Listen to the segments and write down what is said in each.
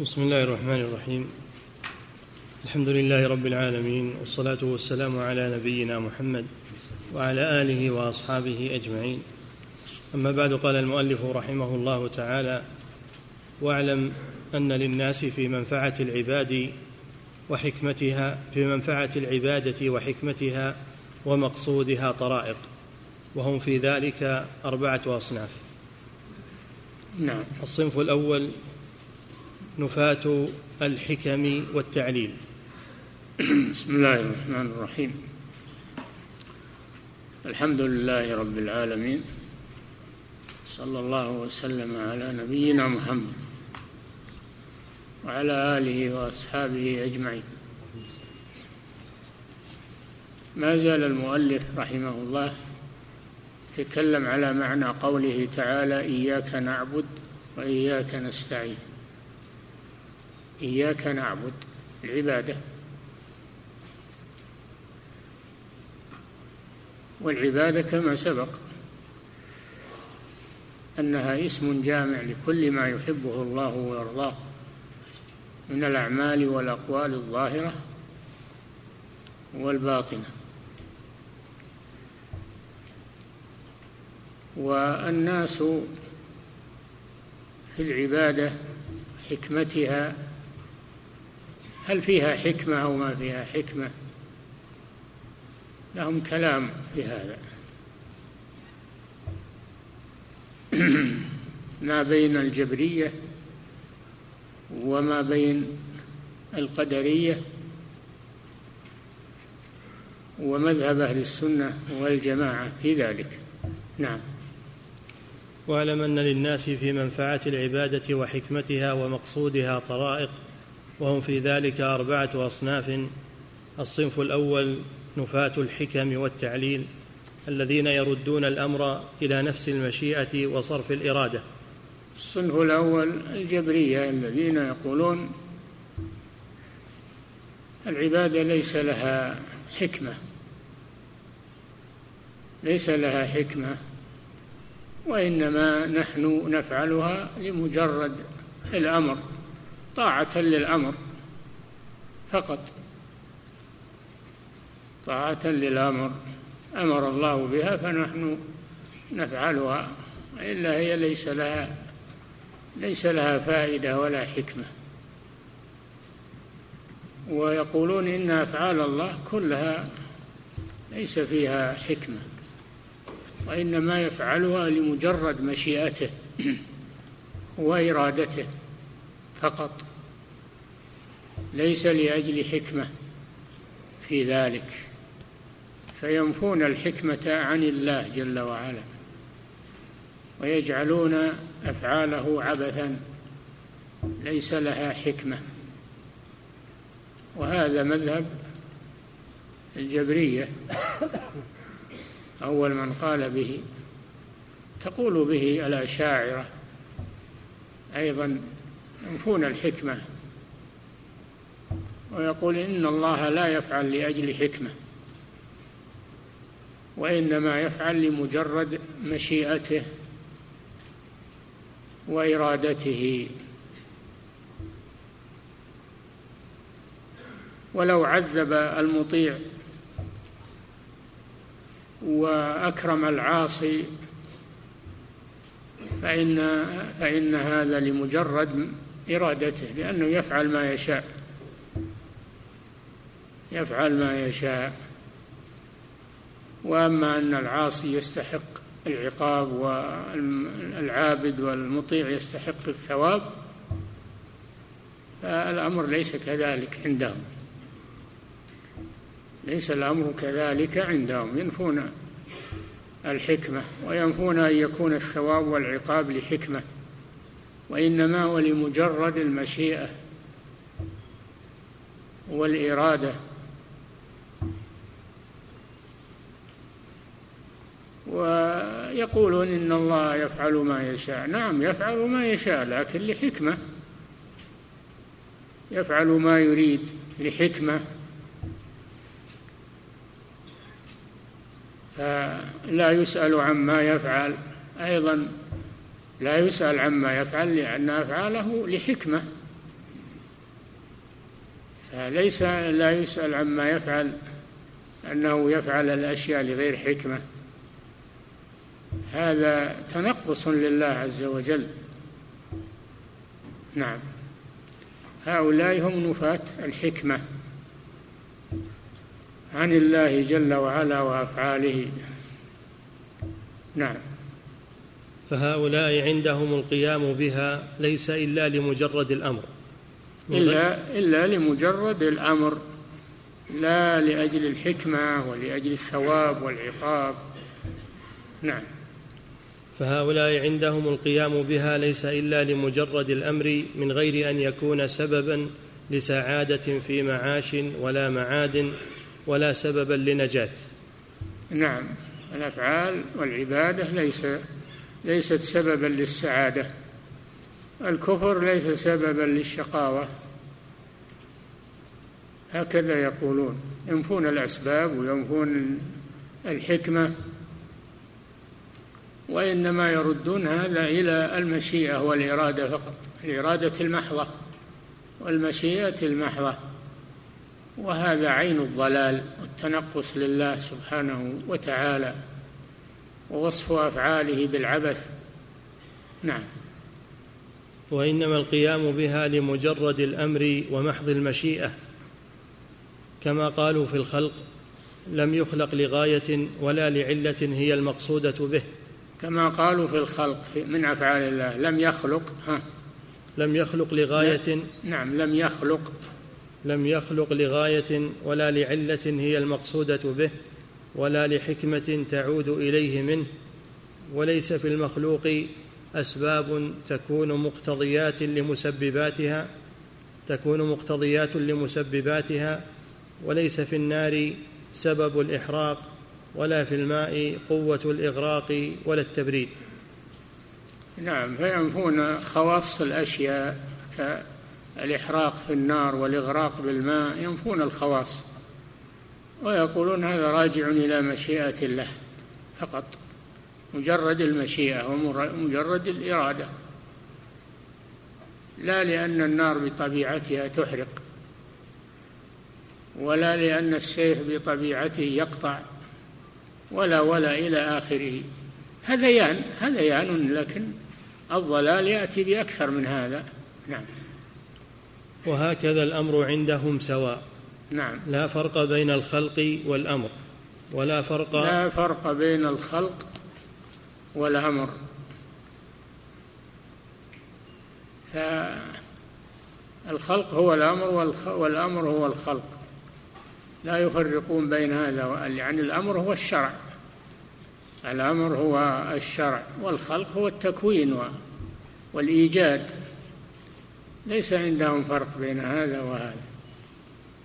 بسم الله الرحمن الرحيم. الحمد لله رب العالمين والصلاة والسلام على نبينا محمد وعلى آله وأصحابه أجمعين. أما بعد قال المؤلف رحمه الله تعالى واعلم أن للناس في منفعة العباد وحكمتها في منفعة العبادة وحكمتها ومقصودها طرائق وهم في ذلك أربعة أصناف. نعم. الصنف الأول نفاة الحكم والتعليل. بسم الله الرحمن الرحيم. الحمد لله رب العالمين. صلى الله وسلم على نبينا محمد وعلى آله وأصحابه أجمعين. ما زال المؤلف رحمه الله يتكلم على معنى قوله تعالى إياك نعبد وإياك نستعين إياك نعبد العبادة. والعبادة كما سبق أنها اسم جامع لكل ما يحبه الله ويرضاه من الأعمال والأقوال الظاهرة والباطنة. والناس في العبادة حكمتها هل فيها حكمة أو ما فيها حكمة؟ لهم كلام في هذا. ما بين الجبرية وما بين القدرية ومذهب أهل السنة والجماعة في ذلك. نعم. واعلم أن للناس في منفعة العبادة وحكمتها ومقصودها طرائق وهم في ذلك أربعة أصناف. الصنف الأول نفاة الحكم والتعليل الذين يردون الأمر إلى نفس المشيئة وصرف الإرادة. الصنف الأول الجبرية الذين يقولون العبادة ليس لها حكمة ليس لها حكمة وإنما نحن نفعلها لمجرد الأمر. طاعة للأمر فقط. طاعة للأمر أمر الله بها فنحن نفعلها إلا هي ليس لها ليس لها فائدة ولا حكمة. ويقولون إن أفعال الله كلها ليس فيها حكمة وإنما يفعلها لمجرد مشيئته وإرادته. فقط. ليس لأجل حكمة في ذلك. فينفون الحكمة عن الله جل وعلا ويجعلون أفعاله عبثا. ليس لها حكمة. وهذا مذهب الجبرية أول من قال به. تقول به الأشاعرة أيضا ينفون الحكمة. ويقول إن الله لا يفعل لأجل حكمة وإنما يفعل لمجرد مشيئته وإرادته. ولو عذب المطيع وأكرم العاصي فإن فإن هذا لمجرد إرادته لأنه يفعل ما يشاء. يفعل ما يشاء. وأما أن العاصي يستحق العقاب والعابد والمطيع يستحق الثواب فالأمر ليس كذلك عندهم. ليس الأمر كذلك عندهم. ينفون الحكمة وينفون أن يكون الثواب والعقاب لحكمة. وإنما هو لمجرد المشيئة والإرادة. ويقولون إن الله يفعل ما يشاء. نعم يفعل ما يشاء لكن لحكمة. يفعل ما يريد لحكمة. فلا يسأل عما يفعل. أيضا لا يسأل عما يفعل لأن أفعاله لحكمة. ليس لا يسأل عما يفعل أنه يفعل الأشياء لغير حكمة. هذا تنقص لله عز وجل. نعم. هؤلاء هم نفاة الحكمة عن الله جل وعلا وأفعاله. نعم. فهؤلاء عندهم القيام بها ليس إلا لمجرد الأمر. إلا إلا لمجرد الأمر لا لأجل الحكمة ولأجل الثواب والعقاب. نعم. فهؤلاء عندهم القيام بها ليس إلا لمجرد الأمر من غير أن يكون سببا لسعادة في معاش ولا معاد ولا سببا لنجاة. نعم. الأفعال والعبادة ليس ليست سببا للسعادة. الكفر ليس سببا للشقاوة. هكذا يقولون. ينفون الأسباب وينفون الحكمة. وإنما يردون هذا إلى المشيئة والإرادة فقط. الإرادة المحضة والمشيئة المحضة. وهذا عين الضلال والتنقص لله سبحانه وتعالى. ووصف أفعاله بالعبث. نعم. وإنما القيام بها لمجرد الأمر ومحض المشيئة كما قالوا في الخلق لم يخلق لغاية ولا لعلة هي المقصودة به. كما قالوا في الخلق من أفعال الله لم يخلق. ها. لم يخلق لغاية. نعم لم يخلق. لم يخلق لغاية ولا لعلة هي المقصودة به. ولا لحكمة تعود إليه منه وليس في المخلوق أسباب تكون مقتضيات لمسبباتها تكون مقتضيات لمسبباتها وليس في النار سبب الإحراق ولا في الماء قوة الإغراق ولا التبريد. نعم فينفون خواص الأشياء كالإحراق في النار والإغراق بالماء ينفون الخواص. ويقولون هذا راجع إلى مشيئة الله فقط مجرد المشيئة ومجرد الإرادة. لا لأن النار بطبيعتها تحرق ولا لأن السيف بطبيعته يقطع ولا ولا إلى آخره. هذيان هذيان لكن الضلال يأتي بأكثر من هذا. نعم. وهكذا الأمر عندهم سواء. نعم. لا فرق بين الخلق والأمر ولا فرق لا فرق بين الخلق والأمر. فالخلق هو الأمر والأمر هو الخلق. لا يفرقون بين هذا يعني الأمر هو الشرع. الأمر هو الشرع والخلق هو التكوين والإيجاد. ليس عندهم فرق بين هذا وهذا.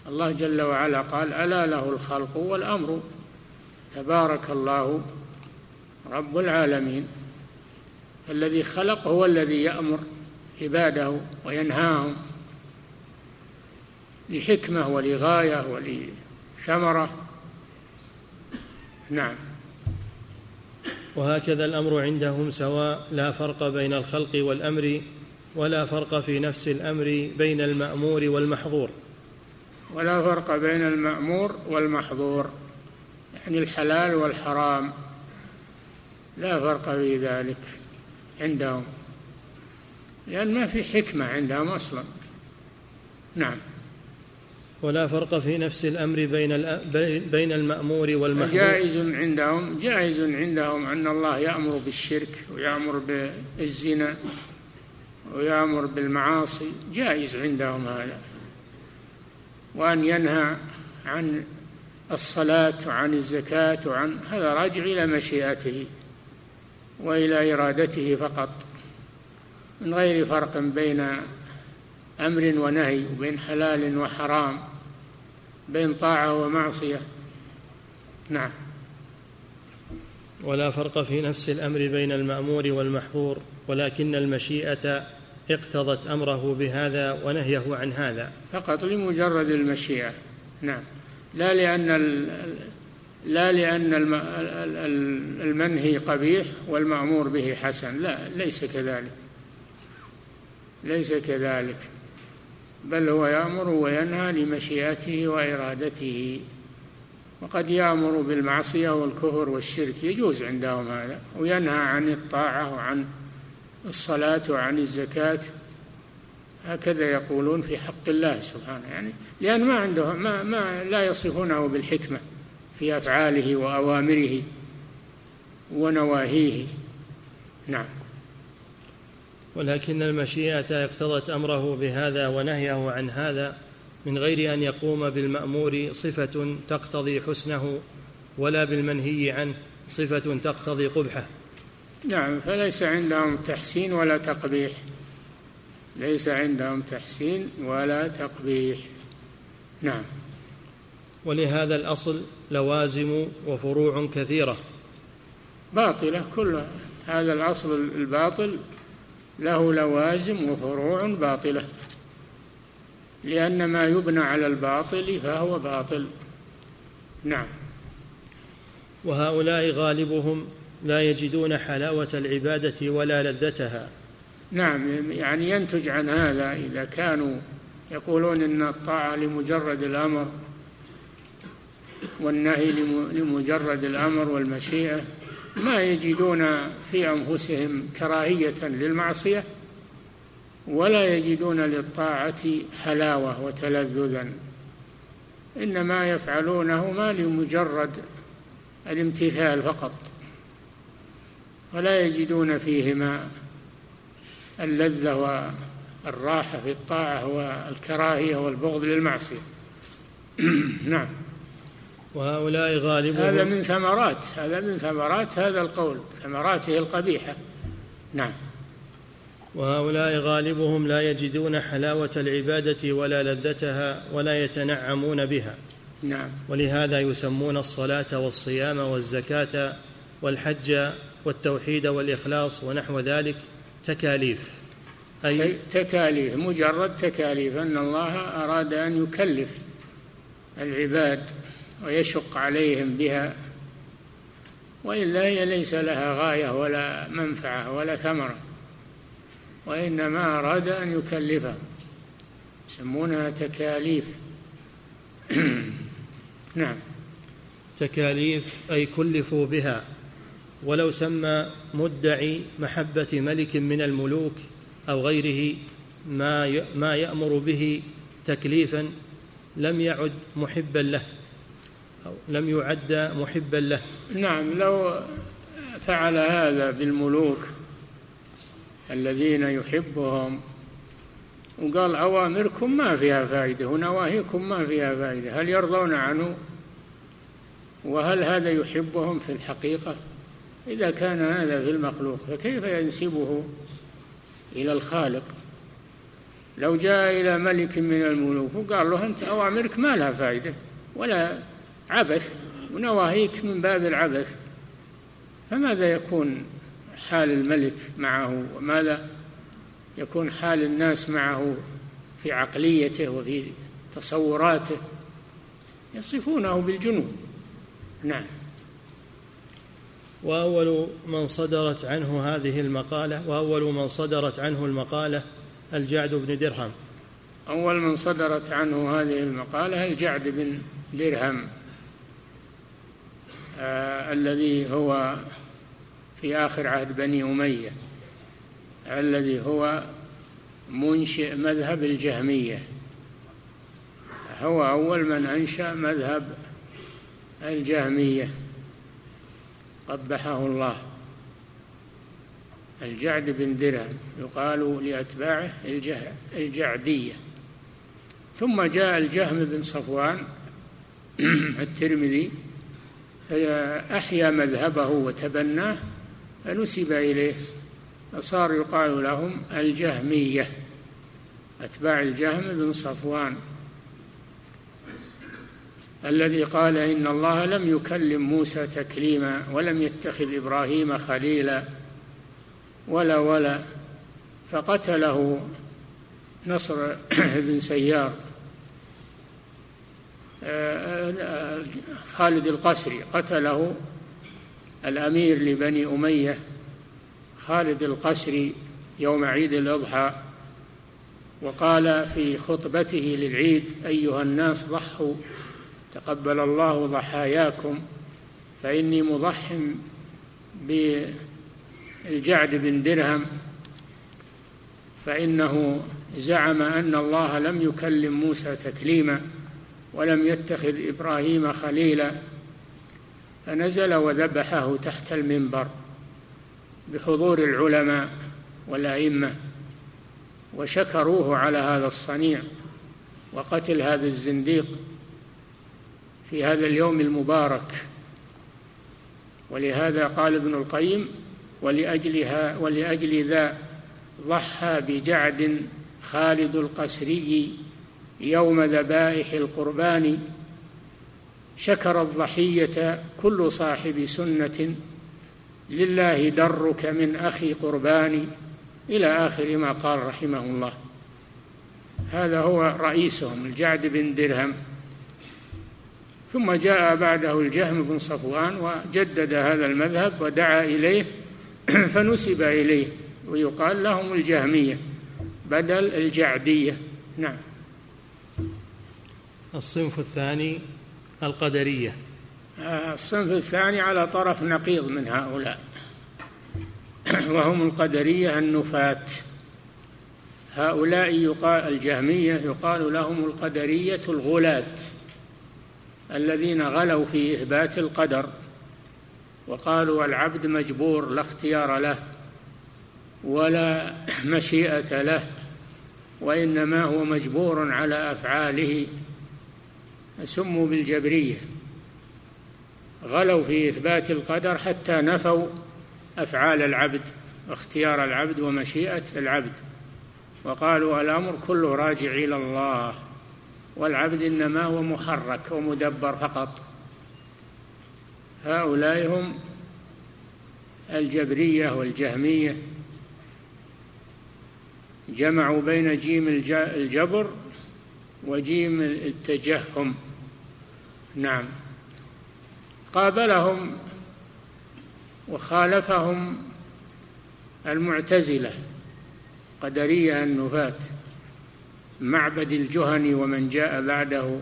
الله جل وعلا قال ألا له الخلق والأمر. تبارك الله رب العالمين. الذي خلق هو الذي يأمر عباده وينهاهم لحكمة ولغاية ولثمرة. نعم. وهكذا الأمر عندهم سواء لا فرق بين الخلق والأمر ولا فرق في نفس الأمر بين المأمور والمحظور. ولا فرق بين المأمور والمحظور يعني الحلال والحرام. لا فرق في ذلك عندهم لأن ما في حكمة عندهم أصلا. نعم. ولا فرق في نفس الأمر بين بين المأمور والمحظور. جائز عندهم جائز عندهم أن الله يأمر بالشرك ويأمر بالزنا ويأمر بالمعاصي. جائز عندهم هذا. وأن ينهى عن الصلاة وعن الزكاة وعن هذا راجع إلى مشيئته وإلى إرادته فقط. من غير فرق بين أمر ونهي وبين حلال وحرام بين طاعة ومعصية. نعم. ولا فرق في نفس الأمر بين المأمور والمحظور ولكن المشيئة اقتضت أمره بهذا ونهيه عن هذا. فقط لمجرد المشيئة. نعم. لا لأن لا لأن المنهي قبيح والمأمور به حسن. لا ليس كذلك. ليس كذلك. بل هو يأمر وينهى لمشيئته وإرادته. وقد يأمر بالمعصية والكفر والشرك. يجوز عندهم هذا. وينهى عن الطاعة وعن الصلاة وعن الزكاة هكذا يقولون في حق الله سبحانه. يعني لأن ما عندهم ما, ما لا يصفونه بالحكمة في أفعاله وأوامره ونواهيه. نعم. ولكن المشيئة اقتضت أمره بهذا ونهيه عن هذا من غير أن يقوم بالمأمور صفة تقتضي حسنه ولا بالمنهي عنه صفة تقتضي قبحه. نعم فليس عندهم تحسين ولا تقبيح. ليس عندهم تحسين ولا تقبيح. نعم. ولهذا الأصل لوازم وفروع كثيرة. باطلة كلها هذا الأصل الباطل له لوازم وفروع باطلة. لأن ما يبنى على الباطل فهو باطل. نعم. وهؤلاء غالبهم لا يجدون حلاوة العبادة ولا لذتها. نعم يعني ينتج عن هذا إذا كانوا يقولون إن الطاعة لمجرد الأمر والنهي لمجرد الأمر والمشيئة ما يجدون في أنفسهم كراهية للمعصية ولا يجدون للطاعة حلاوة وتلذذا. إنما يفعلونه ما لمجرد الامتثال فقط. ولا يجدون فيهما اللذة والراحة في الطاعة والكراهية والبغض للمعصية. نعم. وهؤلاء غالبهم هذا من ثمرات هذا من ثمرات هذا القول ثمراته القبيحة. نعم. وهؤلاء غالبهم لا يجدون حلاوة العبادة ولا لذتها ولا يتنعمون بها. نعم. ولهذا يسمون الصلاة والصيام والزكاة والحج والتوحيد والإخلاص ونحو ذلك تكاليف. أي تكاليف مجرد تكاليف أن الله أراد أن يكلف العباد ويشق عليهم بها وإلا هي ليس لها غاية ولا منفعة ولا ثمرة وإنما أراد أن يكلفهم يسمونها تكاليف. نعم. تكاليف أي كلفوا بها. ولو سمى مدعي محبة ملك من الملوك أو غيره ما ما يأمر به تكليفا لم يعد محبا له أو لم يعد محبا له. نعم لو فعل هذا بالملوك الذين يحبهم وقال أوامركم ما فيها فائدة ونواهيكم ما فيها فائدة هل يرضون عنه؟ وهل هذا يحبهم في الحقيقة؟ إذا كان هذا في المخلوق فكيف ينسبه إلى الخالق؟ لو جاء إلى ملك من الملوك وقال له أنت أوامرك ما لها فائدة ولا عبث ونواهيك من باب العبث فماذا يكون حال الملك معه؟ وماذا يكون حال الناس معه في عقليته وفي تصوراته؟ يصفونه بالجنون. نعم. وأول من صدرت عنه هذه المقالة وأول من صدرت عنه المقالة الجعد بن درهم. أول من صدرت عنه هذه المقالة الجعد بن درهم آه الذي هو في آخر عهد بني أمية الذي هو منشئ مذهب الجهمية. هو أول من أنشأ مذهب الجهمية. قبحه الله. الجعد بن درهم يقال لأتباعه الجعدية. ثم جاء الجهم بن صفوان الترمذي أحيا مذهبه وتبناه فنسب إليه فصار يقال لهم الجهمية. أتباع الجهم بن صفوان. الذي قال إن الله لم يكلم موسى تكليما ولم يتخذ إبراهيم خليلا ولا ولا فقتله نصر بن سيار. خالد القسري قتله الأمير لبني أمية. خالد القسري يوم عيد الأضحى وقال في خطبته للعيد أيها الناس ضحوا تقبل الله ضحاياكم فإني مضح بالجعد بن درهم فإنه زعم أن الله لم يكلم موسى تكليما ولم يتخذ إبراهيم خليلا فنزل وذبحه تحت المنبر بحضور العلماء والأئمة وشكروه على هذا الصنيع وقتل هذا الزنديق في هذا اليوم المبارك. ولهذا قال ابن القيم ولأجلها ولأجل ذا ضحى بجعد خالد القسري يوم ذبائح القربان شكر الضحية كل صاحب سنة لله درك من أخي قربان. إلى آخر ما قال رحمه الله. هذا هو رئيسهم الجعد بن درهم. ثم جاء بعده الجهم بن صفوان وجدد هذا المذهب ودعا إليه فنسب إليه ويقال لهم الجهمية بدل الجعدية. نعم. الصنف الثاني القدرية. آه، الصنف الثاني على طرف نقيض من هؤلاء. وهم القدرية النفاة. هؤلاء يقال الجهمية يقال لهم القدرية الغلاة الذين غلوا في إثبات القدر وقالوا العبد مجبور لا اختيار له ولا مشيئة له وإنما هو مجبور على أفعاله. سموا بالجبرية. غلوا في إثبات القدر حتى نفوا أفعال العبد واختيار العبد ومشيئة العبد. وقالوا الأمر كله راجع إلى الله. والعبد إنما هو محرك ومدبر فقط. هؤلاء هم الجبرية والجهمية. جمعوا بين جيم الجبر وجيم التجهم. نعم. قابلهم وخالفهم المعتزلة قدرية النفاة. معبد الجهني ومن جاء بعده.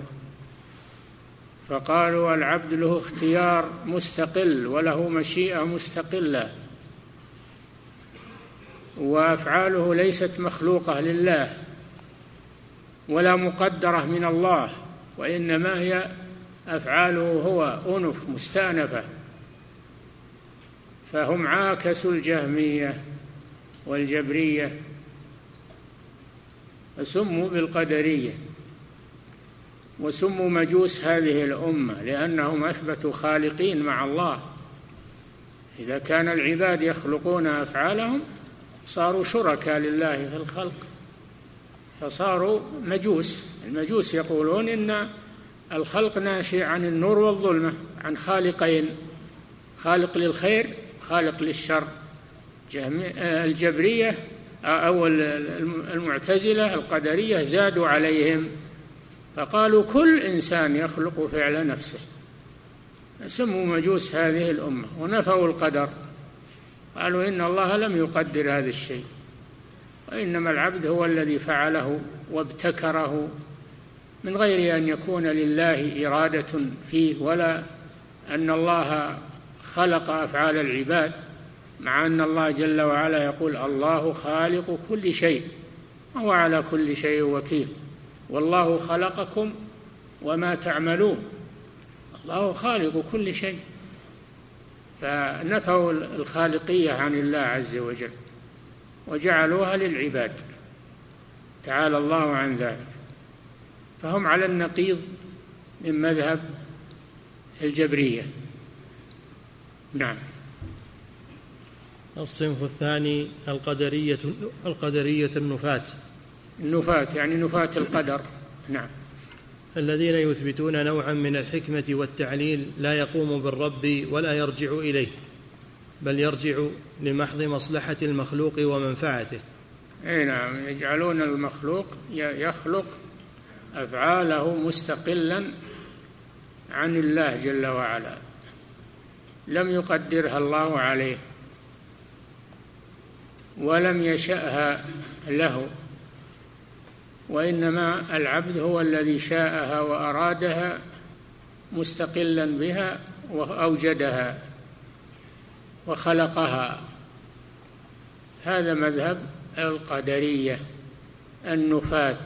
فقالوا العبد له اختيار مستقل وله مشيئة مستقلة. وأفعاله ليست مخلوقة لله ولا مقدرة من الله وإنما هي أفعاله هو أنف مستأنفة. فهم عاكسوا الجهمية والجبرية فسموا بالقدرية وسموا مجوس هذه الأمة لأنهم أثبتوا خالقين مع الله. إذا كان العباد يخلقون أفعالهم صاروا شركاء لله في الخلق. فصاروا مجوس. المجوس يقولون إن الخلق ناشئ عن النور والظلمة عن خالقين. خالق للخير خالق للشر. الجبرية أو المعتزلة القدرية زادوا عليهم فقالوا كل إنسان يخلق فعل نفسه. سموا مجوس هذه الأمة ونفوا القدر. قالوا إن الله لم يقدر هذا الشيء وإنما العبد هو الذي فعله وابتكره من غير أن يكون لله إرادة فيه ولا أن الله خلق أفعال العباد. مع أن الله جل وعلا يقول الله خالق كل شيء وهو على كل شيء وكيل. والله خلقكم وما تعملون. الله خالق كل شيء. فنفوا الخالقية عن الله عز وجل وجعلوها للعباد. تعالى الله عن ذلك. فهم على النقيض من مذهب الجبرية. نعم. الصنف الثاني القدرية القدرية النفاة. النفاة يعني نفاة القدر. نعم. الذين يثبتون نوعا من الحكمة والتعليل لا يقوم بالرب ولا يرجع إليه بل يرجع لمحض مصلحة المخلوق ومنفعته. أي نعم يجعلون المخلوق يخلق أفعاله مستقلا عن الله جل وعلا. لم يقدرها الله عليه. ولم يشأها له وإنما العبد هو الذي شاءها وأرادها مستقلا بها وأوجدها وخلقها. هذا مذهب القدرية النفاة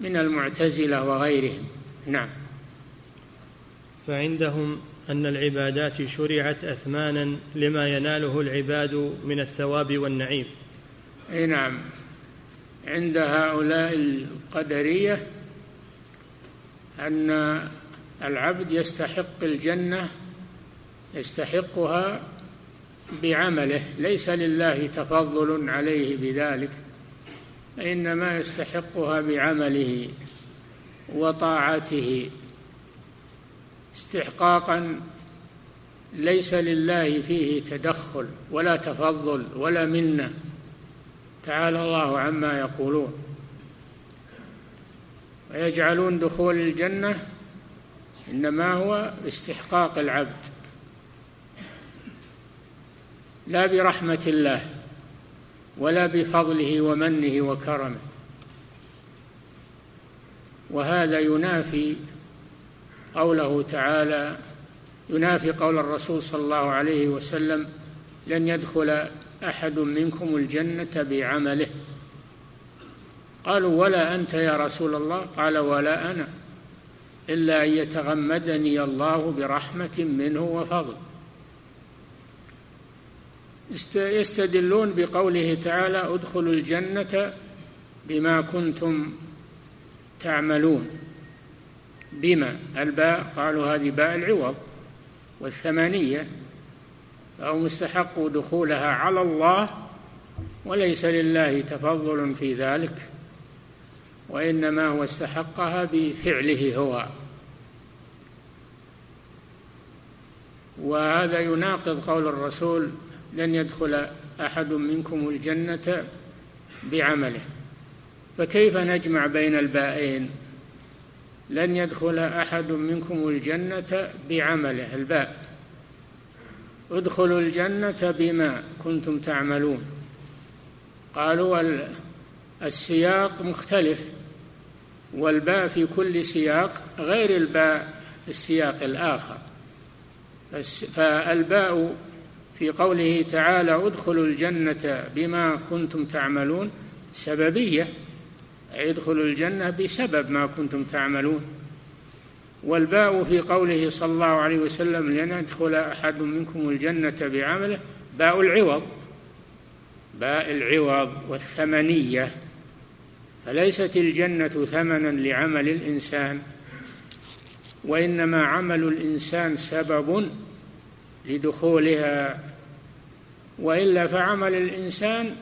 من المعتزلة وغيرهم. نعم. فعندهم أن العبادات شرعت أثمانا لما يناله العباد من الثواب والنعيم. أي نعم. عند هؤلاء القدرية أن العبد يستحق الجنة يستحقها بعمله ليس لله تفضل عليه بذلك إنما يستحقها بعمله وطاعته. استحقاقا ليس لله فيه تدخل ولا تفضل ولا منة. تعالى الله عما يقولون. ويجعلون دخول الجنة إنما هو استحقاق العبد. لا برحمة الله ولا بفضله ومنه وكرمه. وهذا ينافي قوله تعالى ينافي قول الرسول صلى الله عليه وسلم لن يدخل أحد منكم الجنة بعمله. قالوا ولا أنت يا رسول الله؟ قال ولا أنا إلا أن يتغمدني الله برحمة منه وفضل. يستدلون بقوله تعالى ادخلوا الجنة بما كنتم تعملون. بما الباء قالوا هذه باء العوض والثمانية فهم استحقوا دخولها على الله وليس لله تفضل في ذلك وإنما هو استحقها بفعله هو. وهذا يناقض قول الرسول لن يدخل أحد منكم الجنة بعمله. فكيف نجمع بين البائين؟ لن يدخل أحد منكم الجنة بعمله. الباء. ادخلوا الجنة بما كنتم تعملون. قالوا السياق مختلف والباء في كل سياق غير الباء السياق الآخر. فالباء في قوله تعالى ادخلوا الجنة بما كنتم تعملون سببية. ادخلوا الجنة بسبب ما كنتم تعملون. والباء في قوله صلى الله عليه وسلم لن يدخل أحد منكم الجنة بعمله. باء العوض باء العوض والثمنية. فليست الجنة ثمنا لعمل الإنسان وإنما عمل الإنسان سبب لدخولها وإلا فعمل الإنسان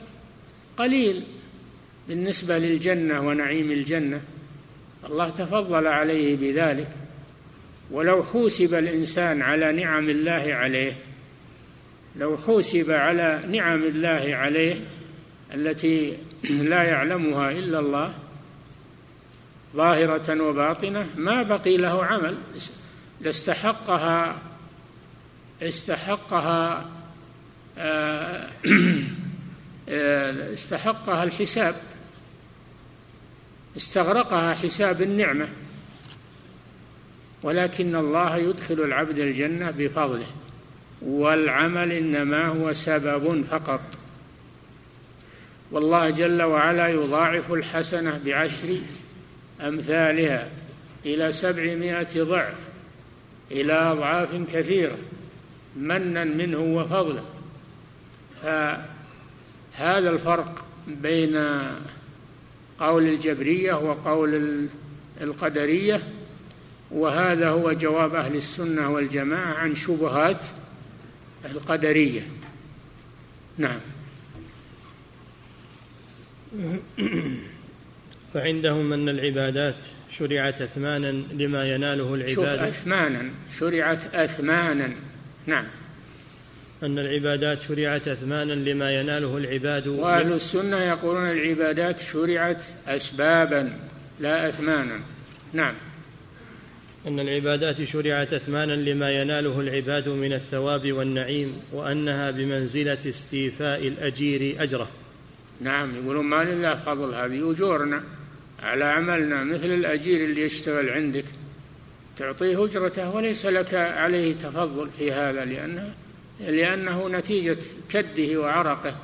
قليل. بالنسبة للجنة ونعيم الجنة الله تفضل عليه بذلك. ولو حوسب الإنسان على نعم الله عليه لو حوسب على نعم الله عليه التي لا يعلمها إلا الله ظاهرة وباطنة ما بقي له عمل. لاستحقها استحقها آه، آه، استحقها الحساب. استغرقها حساب النعمة. ولكن الله يدخل العبد الجنة بفضله. والعمل إنما هو سبب فقط. والله جل وعلا يضاعف الحسنة بعشر أمثالها إلى سبعمائة ضعف إلى أضعاف كثيرة منا منه وفضلا فهذا الفرق بين قول الجبرية وقول القدرية وهذا هو جواب أهل السنة والجماعة عن شبهات القدرية. نعم. فعندهم أن العبادات شرعت أثمانا لما يناله العباد شوف أثمانا شرعت أثمانا. نعم. أن العبادات شرعت أثمانا لما يناله العباد وأهل السنة يقولون العبادات شرعت أسبابا لا أثمانا. نعم. أن العبادات شرعت أثمانا لما يناله العباد من الثواب والنعيم وأنها بمنزلة استيفاء الأجير أجره. نعم. يقولون ما لله فضل هذه أجورنا. على عملنا مثل الأجير اللي يشتغل عندك. تعطيه أجرته وليس لك عليه تفضل في هذا لأنه لأنه نتيجة كده وعرقه.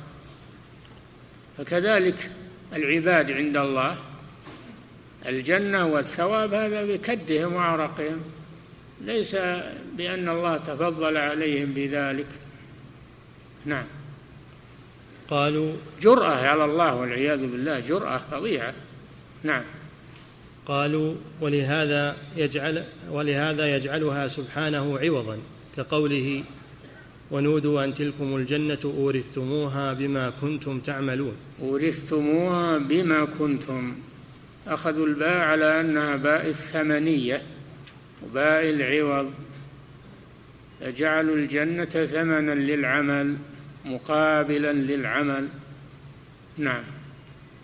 فكذلك العباد عند الله الجنة والثواب هذا بكدهم وعرقهم. ليس بأن الله تفضل عليهم بذلك. نعم. قالوا جرأة على الله والعياذ بالله جرأة فظيعة. نعم. قالوا ولهذا يجعل ولهذا يجعلها سبحانه عوضا كقوله ونودوا أن تلكم الجنة أورثتموها بما كنتم تعملون. أورثتموها بما كنتم. أخذوا الباء على أنها باء الثمنية وباء العوض. فجعلوا الجنة ثمنا للعمل مقابلا للعمل. نعم.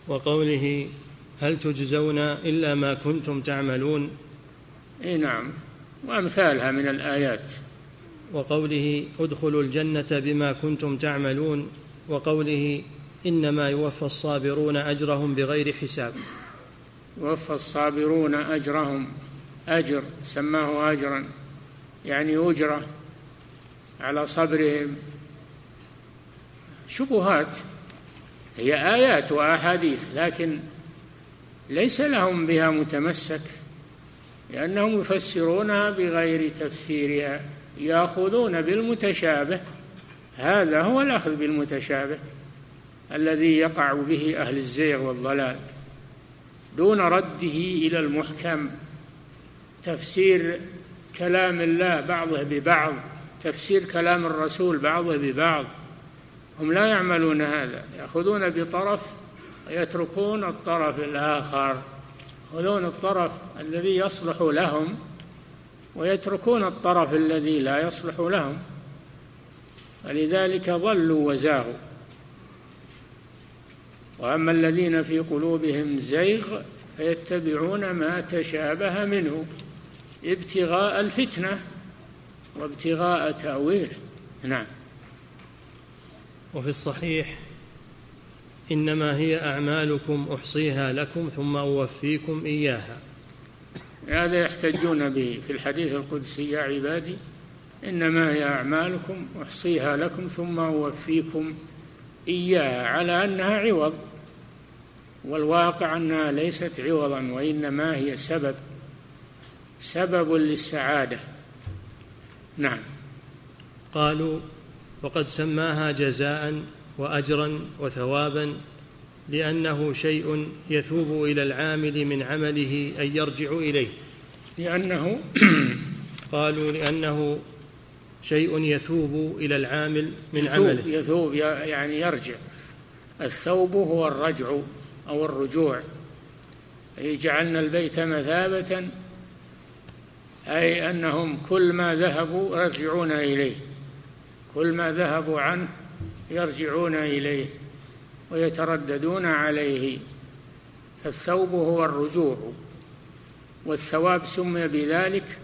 وقوله هل تجزون إلا ما كنتم تعملون؟ إي نعم. وأمثالها من الآيات. وقوله ادخلوا الجنة بما كنتم تعملون وقوله إنما يوفى الصابرون أجرهم بغير حساب. يوفى الصابرون أجرهم أجر سماه أجرا يعني أجرة على صبرهم. شبهات هي آيات وأحاديث لكن ليس لهم بها متمسك لأنهم يفسرونها بغير تفسيرها. ياخذون بالمتشابه. هذا هو الأخذ بالمتشابه الذي يقع به أهل الزيغ والضلال دون رده إلى المحكم. تفسير كلام الله بعضه ببعض تفسير كلام الرسول بعضه ببعض. هم لا يعملون هذا يأخذون بطرف ويتركون الطرف الآخر. يأخذون الطرف الذي يصلح لهم ويتركون الطرف الذي لا يصلح لهم. فلذلك ضلوا وزاغوا. وأما الذين في قلوبهم زيغ فيتبعون ما تشابه منه ابتغاء الفتنة وابتغاء تأويله. نعم. وفي الصحيح إنما هي أعمالكم أحصيها لكم ثم أوفيكم إياها. هذا يحتجون به في الحديث القدسي يا عبادي إنما هي أعمالكم أحصيها لكم ثم أوفيكم إياها على أنها عوض والواقع أنها ليست عوضا وإنما هي سبب سبب للسعادة. نعم. قالوا وقد سماها جزاء واجرا وثوابا لأنه شيء يثوب إلى العامل من عمله أن يرجع إليه. لأنه قالوا لأنه شيء يثوب إلى العامل من يثوب عمله. يثوب يعني يرجع. الثوب هو الرجع أو الرجوع. أي جعلنا البيت مثابة أي أنهم كل ما ذهبوا يرجعون إليه. كل ما ذهبوا عنه يرجعون إليه. ويترددون عليه فالثوب هو الرجوع والثواب سمي بذلك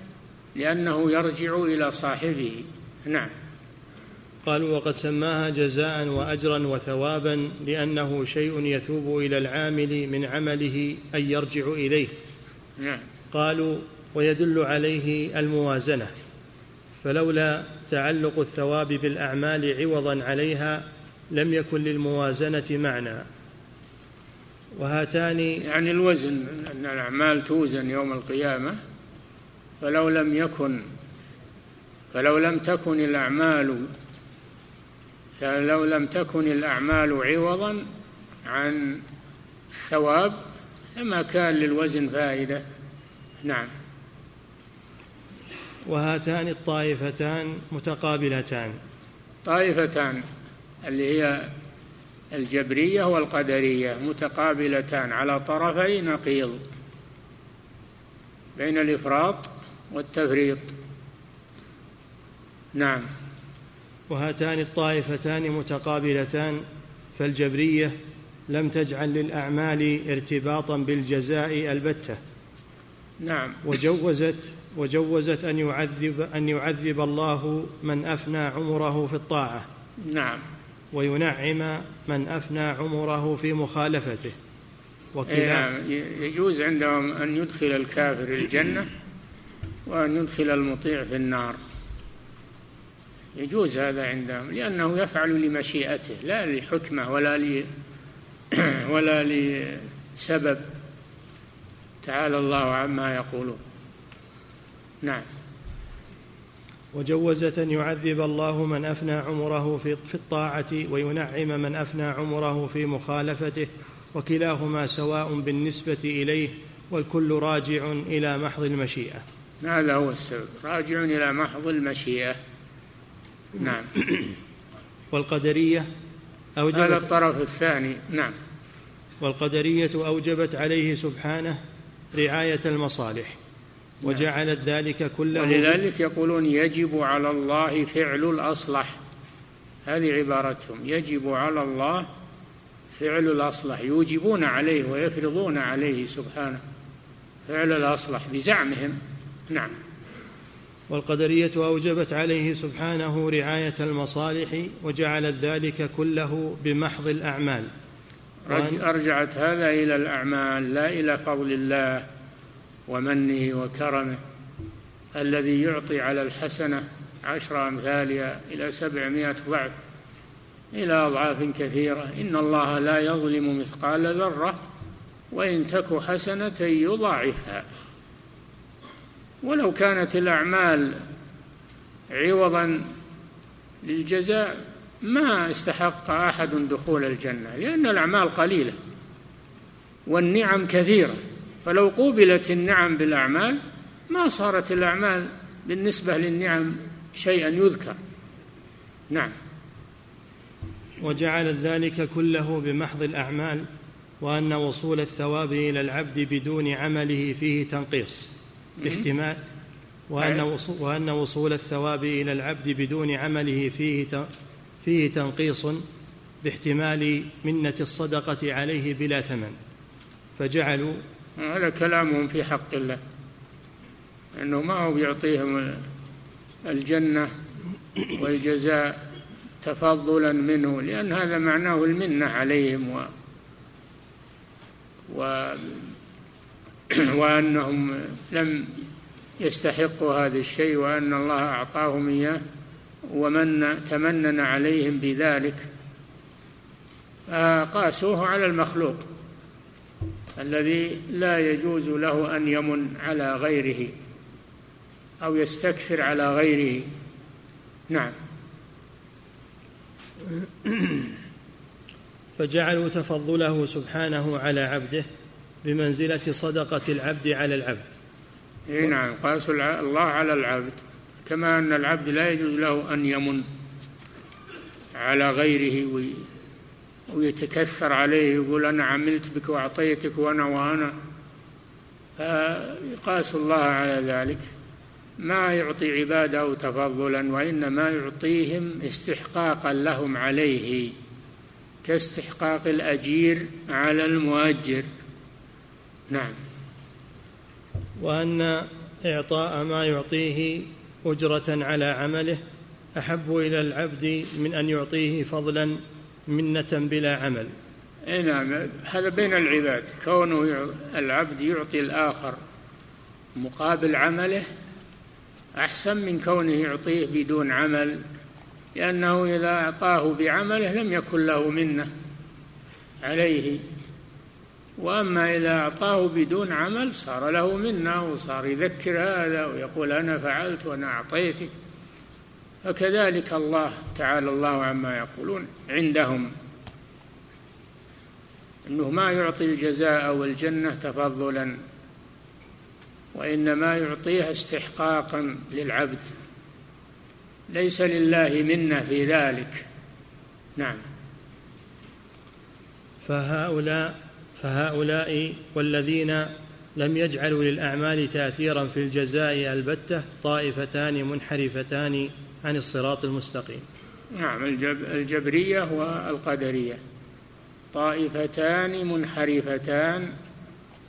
لأنه يرجع إلى صاحبه. نعم. قالوا وقد سماها جزاء واجرا وثوابا لأنه شيء يثوب إلى العامل من عمله ان يرجع إليه. نعم. قالوا ويدل عليه الموازنة فلولا تعلق الثواب بالأعمال عوضا عليها لم يكن للموازنة معنى. وهاتان يعني الوزن أن الأعمال توزن يوم القيامة فلو لم يكن فلو لم تكن الأعمال لو لم تكن الأعمال عوضا عن الثواب لما كان للوزن فائدة. نعم. وهاتان الطائفتان متقابلتان. طائفتان. اللي هي الجبرية والقدرية متقابلتان على طرفي نقيض بين الإفراط والتفريط. نعم. وهاتان الطائفتان متقابلتان فالجبرية لم تجعل للأعمال ارتباطا بالجزاء البتة. نعم. وجوزت وجوزت أن يعذب أن يعذب الله من أفنى عمره في الطاعة. نعم. وينعم من أفنى عمره في مخالفته. وكلا نعم يجوز عندهم أن يدخل الكافر الجنة وأن يدخل المطيع في النار. يجوز هذا عندهم لأنه يفعل لمشيئته لا لحكمة ولا ل ولا لسبب. تعالى الله عما يقولون. نعم. وجوزة يعذب الله من أفنى عمره في الطاعة وينعم من أفنى عمره في مخالفته وكلاهما سواء بالنسبة إليه والكل راجع إلى محض المشيئة. هذا هو السبب. راجع إلى محض المشيئة. نعم. والقدرية أوجبت هذا الطرف الثاني. نعم. والقدرية أوجبت عليه سبحانه رعاية المصالح. وجعلت ذلك كله ولذلك يقولون يجب على الله فعل الأصلح. هذه عبارتهم. يجب على الله فعل الأصلح. يوجبون عليه ويفرضون عليه سبحانه فعل الأصلح بزعمهم. نعم. والقدرية أوجبت عليه سبحانه رعاية المصالح وجعلت ذلك كله بمحض الأعمال. أرجعت هذا إلى الأعمال لا إلى فضل الله. ومنه وكرمه الذي يعطي على الحسنة عشر أمثالها إلى سبعمائة ضعف إلى أضعاف كثيرة. إن الله لا يظلم مثقال ذرة وإن تك حسنة يضاعفها. ولو كانت الأعمال عوضا للجزاء ما استحق أحد دخول الجنة لأن الأعمال قليلة والنعم كثيرة. فلو قوبلت النعم بالأعمال ما صارت الأعمال بالنسبة للنعم شيئا يذكر. نعم. وجعلت ذلك كله بمحض الأعمال وأن وصول الثواب إلى العبد بدون عمله فيه تنقيص. باحتمال وأن وأن وصول الثواب إلى العبد بدون عمله فيه فيه تنقيص باحتمال منة الصدقة عليه بلا ثمن. فجعلوا هذا كلامهم في حق الله. أنه ما هو بيعطيهم الجنة والجزاء تفضلا منه لأن هذا معناه المنة عليهم و, و وأنهم لم يستحقوا هذا الشيء وأن الله أعطاهم إياه ومن تمنن عليهم بذلك. فقاسوه على المخلوق. الذي لا يجوز له أن يمن على غيره أو يستكثر على غيره. نعم. فجعلوا تفضله سبحانه على عبده بمنزلة صدقة العبد على العبد. إي نعم قاسوا الله على العبد. كما أن العبد لا يجوز له أن يمن على غيره ويتكثر عليه يقول أنا عملت بك وأعطيتك وأنا وأنا. فيقاس الله على ذلك. ما يعطي عباده تفضلا وإنما يعطيهم استحقاقا لهم عليه كاستحقاق الأجير على المؤجر. نعم. وأن إعطاء ما يعطيه أجرة على عمله أحب إلى العبد من أن يعطيه فضلا منة بلا عمل. أي نعم هذا بين العباد. كونه العبد يعطي الآخر مقابل عمله أحسن من كونه يعطيه بدون عمل لأنه إذا أعطاه بعمله لم يكن له منة عليه. وأما إذا أعطاه بدون عمل صار له منة وصار يذكر هذا ويقول أنا فعلت وأنا أعطيتك. فكذلك الله تعالى الله عما يقولون عندهم. إنه ما يعطي الجزاء والجنة تفضلا وإنما يعطيها استحقاقا للعبد. ليس لله منة في ذلك. نعم. فهؤلاء فهؤلاء والذين لم يجعلوا للأعمال تاثيرا في الجزاء البتة طائفتان منحرفتان عن الصراط المستقيم. نعم الجب الجبرية والقدرية. طائفتان منحرفتان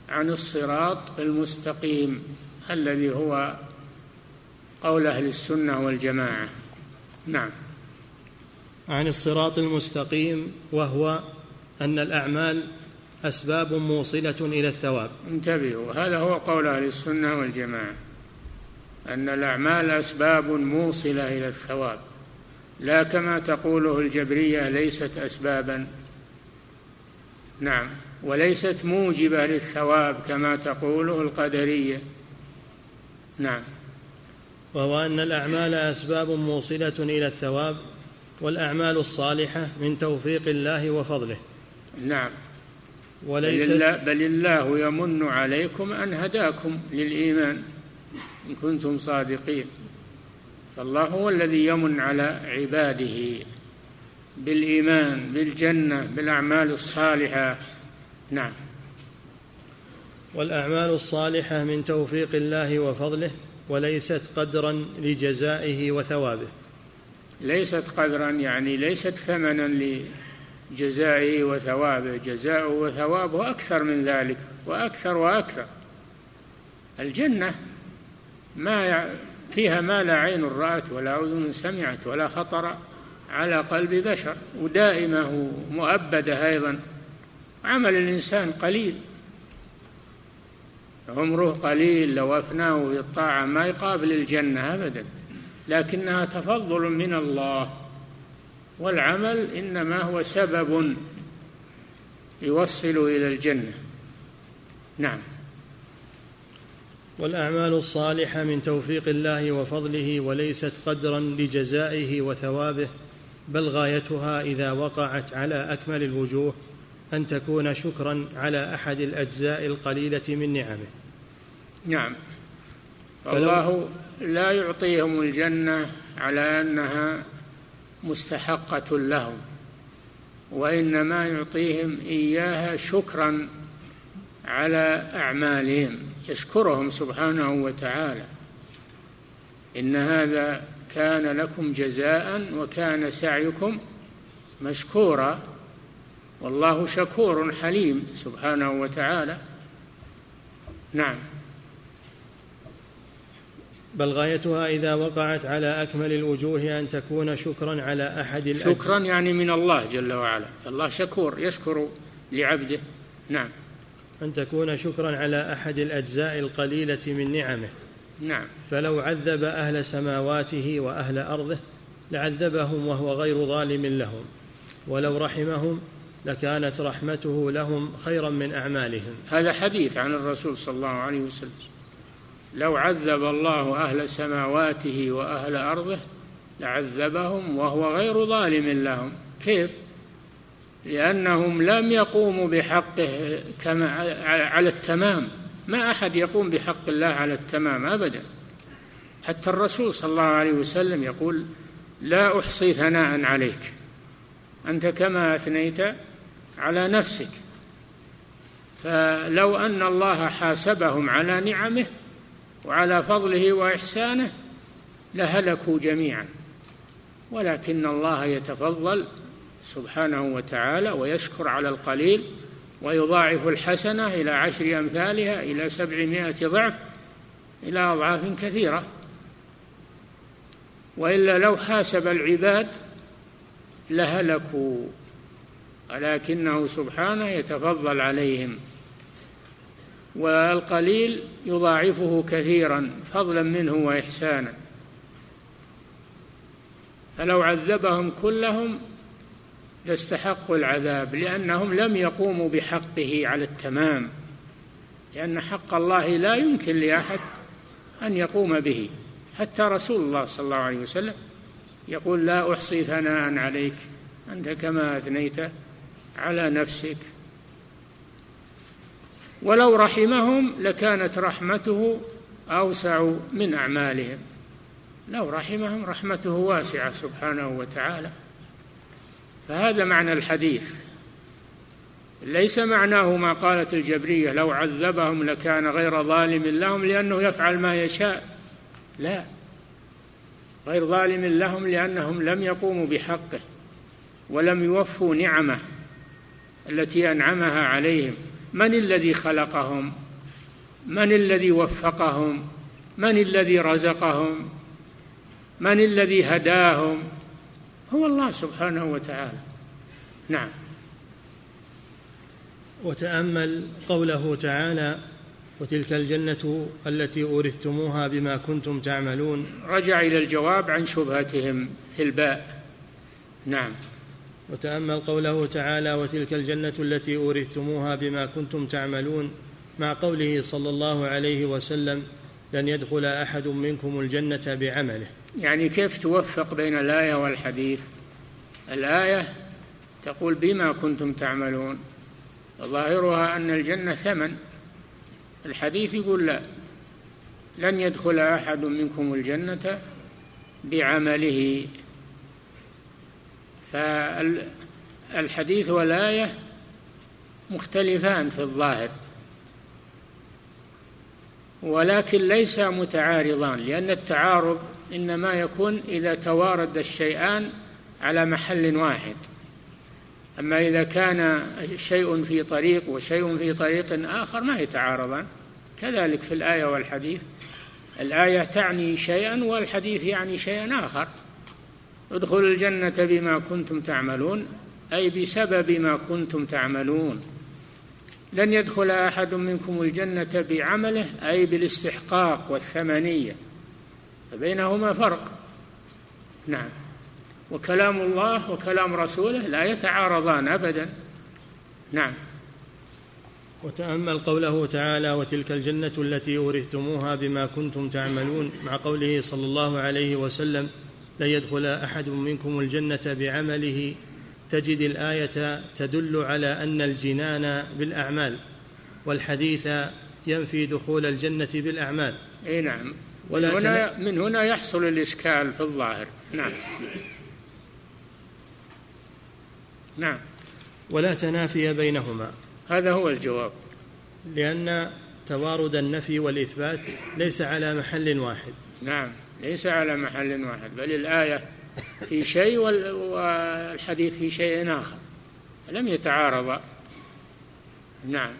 عن الصراط المستقيم الذي هو قول أهل السنة والجماعة. نعم. عن الصراط المستقيم وهو أن الأعمال أسباب موصلة إلى الثواب. انتبهوا هذا هو قول أهل السنة والجماعة. أن الأعمال أسباب موصلة إلى الثواب لا كما تقوله الجبرية ليست أسبابا. نعم وليست موجبة للثواب كما تقوله القدرية. نعم. وهو أن الأعمال أسباب موصلة إلى الثواب والأعمال الصالحة من توفيق الله وفضله. نعم. الله, بل الله يمن عليكم أن هداكم للإيمان. إن كنتم صادقين. فالله هو الذي يمن على عباده بالإيمان بالجنة بالأعمال الصالحة. نعم. والأعمال الصالحة من توفيق الله وفضله وليست قدرا لجزائه وثوابه. ليست قدرا يعني ليست ثمنا لجزائه وثوابه. جزاؤه وثوابه أكثر من ذلك وأكثر وأكثر. الجنة ما فيها ما لا عين رأت ولا أذن سمعت ولا خطر على قلب بشر ودائمة مؤبدة أيضا. عمل الإنسان قليل. عمره قليل لو أفناه بالطاعة ما يقابل الجنة أبدا. لكنها تفضل من الله. والعمل إنما هو سبب يوصل إلى الجنة. نعم. والأعمال الصالحة من توفيق الله وفضله وليست قدرا لجزائه وثوابه بل غايتها إذا وقعت على أكمل الوجوه أن تكون شكرا على أحد الأجزاء القليلة من نعمه. نعم. فالله لا يعطيهم الجنة على أنها مستحقة لهم وإنما يعطيهم إياها شكرا على أعمالهم. يشكرهم سبحانه وتعالى. إن هذا كان لكم جزاء وكان سعيكم مشكورا. والله شكور حليم سبحانه وتعالى. نعم. بل غايتها إذا وقعت على أكمل الوجوه أن تكون شكرا على أحد الأجزاء. شكرا يعني من الله جل وعلا. الله شكور يشكر لعبده. نعم. أن تكون شكرا على أحد الأجزاء القليلة من نعمه. نعم. فلو عذب أهل سماواته وأهل أرضه لعذبهم وهو غير ظالم لهم. ولو رحمهم لكانت رحمته لهم خيرا من أعمالهم. هذا حديث عن الرسول صلى الله عليه وسلم. لو عذب الله أهل سماواته وأهل أرضه لعذبهم وهو غير ظالم لهم. كيف؟ لأنهم لم يقوموا بحقه كما على التمام. ما أحد يقوم بحق الله على التمام أبدا. حتى الرسول صلى الله عليه وسلم يقول لا أحصي ثناء عليك. أنت كما أثنيت على نفسك. فلو أن الله حاسبهم على نعمه وعلى فضله وإحسانه لهلكوا جميعا. ولكن الله يتفضل سبحانه وتعالى ويشكر على القليل ويضاعف الحسنة إلى عشر أمثالها إلى سبعمائة ضعف إلى أضعاف كثيرة. وإلا لو حاسب العباد لهلكوا ولكنه سبحانه يتفضل عليهم. والقليل يضاعفه كثيرا فضلا منه وإحسانا. فلو عذبهم كلهم لاستحقوا العذاب لأنهم لم يقوموا بحقه على التمام لأن حق الله لا يمكن لأحد أن يقوم به. حتى رسول الله صلى الله عليه وسلم يقول لا أحصي ثناء عليك أنت كما أثنيت على نفسك. ولو رحمهم لكانت رحمته أوسع من أعمالهم. لو رحمهم رحمته واسعة سبحانه وتعالى. فهذا معنى الحديث. ليس معناه ما قالت الجبرية لو عذبهم لكان غير ظالم لهم لأنه يفعل ما يشاء. لا. غير ظالم لهم لأنهم لم يقوموا بحقه ولم يوفوا نعمه التي أنعمها عليهم. من الذي خلقهم؟ من الذي وفقهم؟ من الذي رزقهم؟ من الذي هداهم؟ هو الله سبحانه وتعالى. نعم. وتأمل قوله تعالى وتلك الجنة التي أورثتموها بما كنتم تعملون. رجع إلى الجواب عن شبهتهم في الباء. نعم. وتأمل قوله تعالى وتلك الجنة التي أورثتموها بما كنتم تعملون مع قوله صلى الله عليه وسلم لن يدخل أحد منكم الجنة بعمله. يعني كيف توفق بين الآية والحديث؟ الآية تقول بما كنتم تعملون ظاهرها أن الجنة ثمن. الحديث يقول لا لن يدخل أحد منكم الجنة بعمله. فالحديث والآية مختلفان في الظاهر. ولكن ليس متعارضان لأن التعارض إنما يكون إذا توارد الشيئان على محل واحد. أما إذا كان شيء في طريق وشيء في طريق آخر ما يتعارضان. كذلك في الآية والحديث. الآية تعني شيئا والحديث يعني شيئا آخر. ادخلوا الجنة بما كنتم تعملون أي بسبب ما كنتم تعملون. لن يدخل أحد منكم الجنة بعمله أي بالاستحقاق والثمنيه فبينهما فرق. نعم. وكلام الله وكلام رسوله لا يتعارضان ابدا. نعم. وتأمل قوله تعالى وتلك الجنة التي أورثتموها بما كنتم تعملون مع قوله صلى الله عليه وسلم لن يدخل أحد منكم الجنة بعمله تجد الآية تدل على أن الجنان بالأعمال والحديث ينفي دخول الجنة بالأعمال. إي نعم. من هنا, من هنا يحصل الإشكال في الظاهر. نعم. نعم. ولا تنافي بينهما. هذا هو الجواب. لأن توارد النفي والإثبات ليس على محل واحد. نعم. ليس على محل واحد. بل الآية في شيء والحديث في شيء آخر. لم يتعارضا نعم.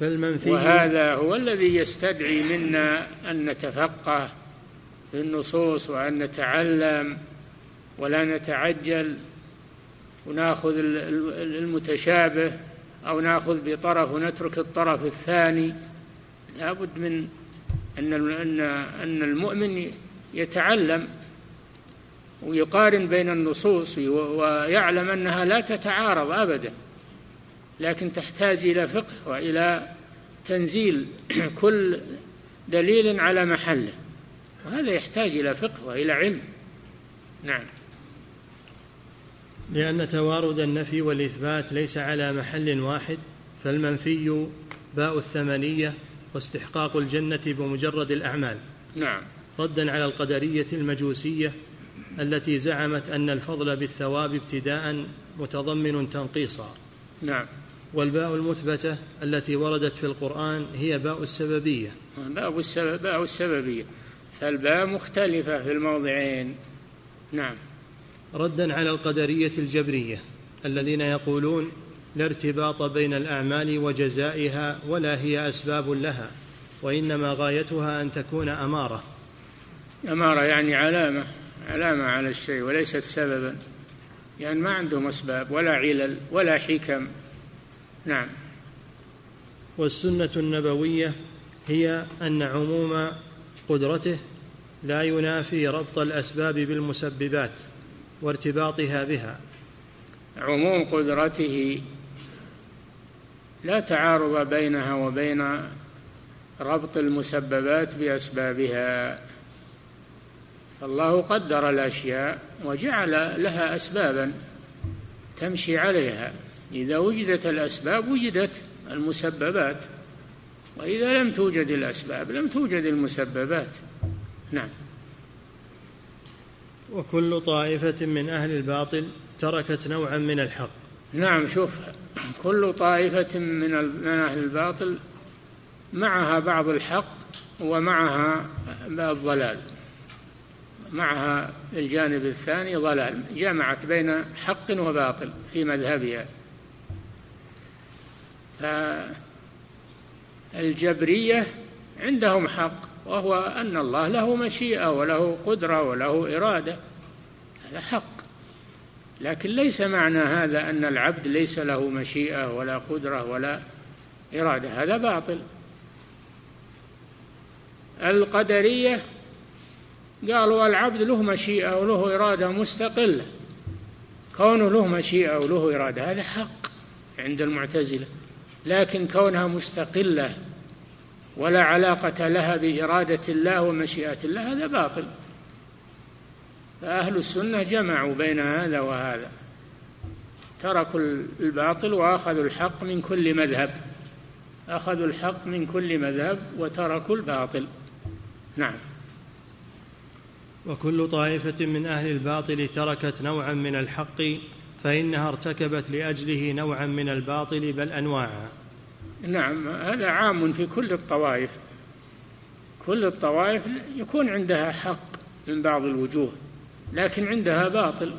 فالمنفي وهذا هو الذي يستدعي منا أن نتفقه في النصوص وأن نتعلم ولا نتعجل ونأخذ المتشابه أو نأخذ بطرف ونترك الطرف الثاني. لابد من أن أن المؤمن يتعلم ويقارن بين النصوص ويعلم أنها لا تتعارض ابدا لكن تحتاج إلى فقه وإلى تنزيل كل دليل على محله. وهذا يحتاج إلى فقه وإلى علم. نعم. لأن توارد النفي والإثبات ليس على محل واحد فالمنفي باء الثمنية واستحقاق الجنة بمجرد الأعمال. نعم. ردا على القدرية المجوسية التي زعمت أن الفضل بالثواب ابتداء متضمن تنقيصا. نعم. والباء المثبتة التي وردت في القرآن هي باء السببية. باء السبب باء السببية. فالباء مختلفة في الموضعين. نعم. ردا على القدرية الجبرية الذين يقولون لا ارتباط بين الأعمال وجزائها ولا هي أسباب لها وإنما غايتها أن تكون أمارة. أمارة يعني علامة. علامة على الشيء وليست سببا يعني ما عندهم أسباب ولا علل ولا حكم. نعم. والسنة النبوية هي أن عموم قدرته لا ينافي ربط الأسباب بالمسببات وارتباطها بها. عموم قدرته لا تعارض بينها وبين ربط المسببات بأسبابها. فالله قدر الأشياء وجعل لها اسبابا تمشي عليها. إذا وجدت الأسباب وجدت المسببات. وإذا لم توجد الأسباب لم توجد المسببات. نعم. وكل طائفة من أهل الباطل تركت نوعا من الحق. نعم شوف كل طائفة من أهل الباطل معها بعض الحق ومعها الضلال. معها الجانب الثاني ضلال جمعت بين حق وباطل في مذهبها. فالجبرية عندهم حق وهو أن الله له مشيئة وله قدرة وله إرادة. هذا حق. لكن ليس معنى هذا أن العبد ليس له مشيئة ولا قدرة ولا إرادة. هذا باطل. القدرية قالوا العبد له مشيئة وله إرادة مستقلة. كونه له مشيئة وله إرادة هذا حق عند المعتزلة. لكن كونها مستقلة ولا علاقة لها بإرادة الله ومشيئة الله هذا باطل. فأهل السنة جمعوا بين هذا وهذا. تركوا الباطل وأخذوا الحق من كل مذهب. أخذوا الحق من كل مذهب وتركوا الباطل. نعم. وكل طائفة من أهل الباطل تركت نوعا من الحق فإنها ارتكبت لأجله نوعا من الباطل بل أنواعا. نعم هذا عام في كل الطوائف. كل الطوائف يكون عندها حق من بعض الوجوه لكن عندها باطل.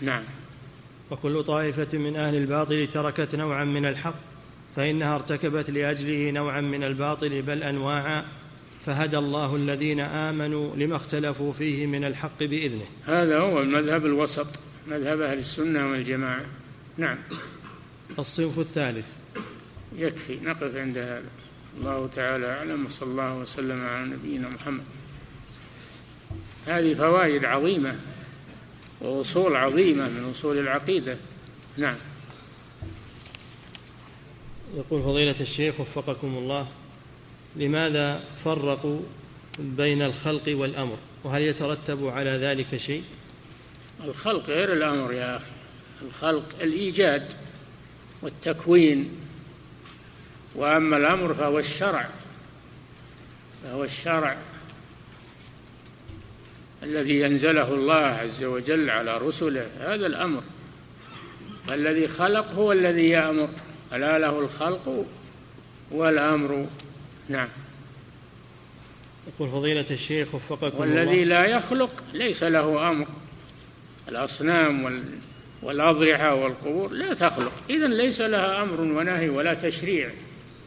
نعم. وكل طائفة من أهل الباطل تركت نوعا من الحق فإنها ارتكبت لأجله نوعا من الباطل بل أنواعا. فهدى الله الذين آمنوا لما اختلفوا فيه من الحق بإذنه. هذا هو المذهب الوسط مذهب أهل السنة والجماعة. نعم. الصنف الثالث. يكفي نقف عند هذا. الله تعالى أعلم وصلى الله وسلم على نبينا محمد. هذه فوائد عظيمة وأصول عظيمة من أصول العقيدة. نعم. يقول فضيلة الشيخ وفقكم الله لماذا فرقوا بين الخلق والأمر؟ وهل يترتب على ذلك شيء؟ الخلق غير الأمر يا أخي. الخلق الإيجاد والتكوين. وأما الأمر فهو الشرع. فهو الشرع الذي أنزله الله عز وجل على رسله. هذا الأمر. الذي خلق هو الذي يأمر. ألا له الخلق والأمر نعم. يقول فضيلة الشيخ وفقكم والذي لا يخلق ليس له أمر. الأصنام وال والأضرحة والقبور لا تخلق. إذا ليس لها أمر ونهي ولا تشريع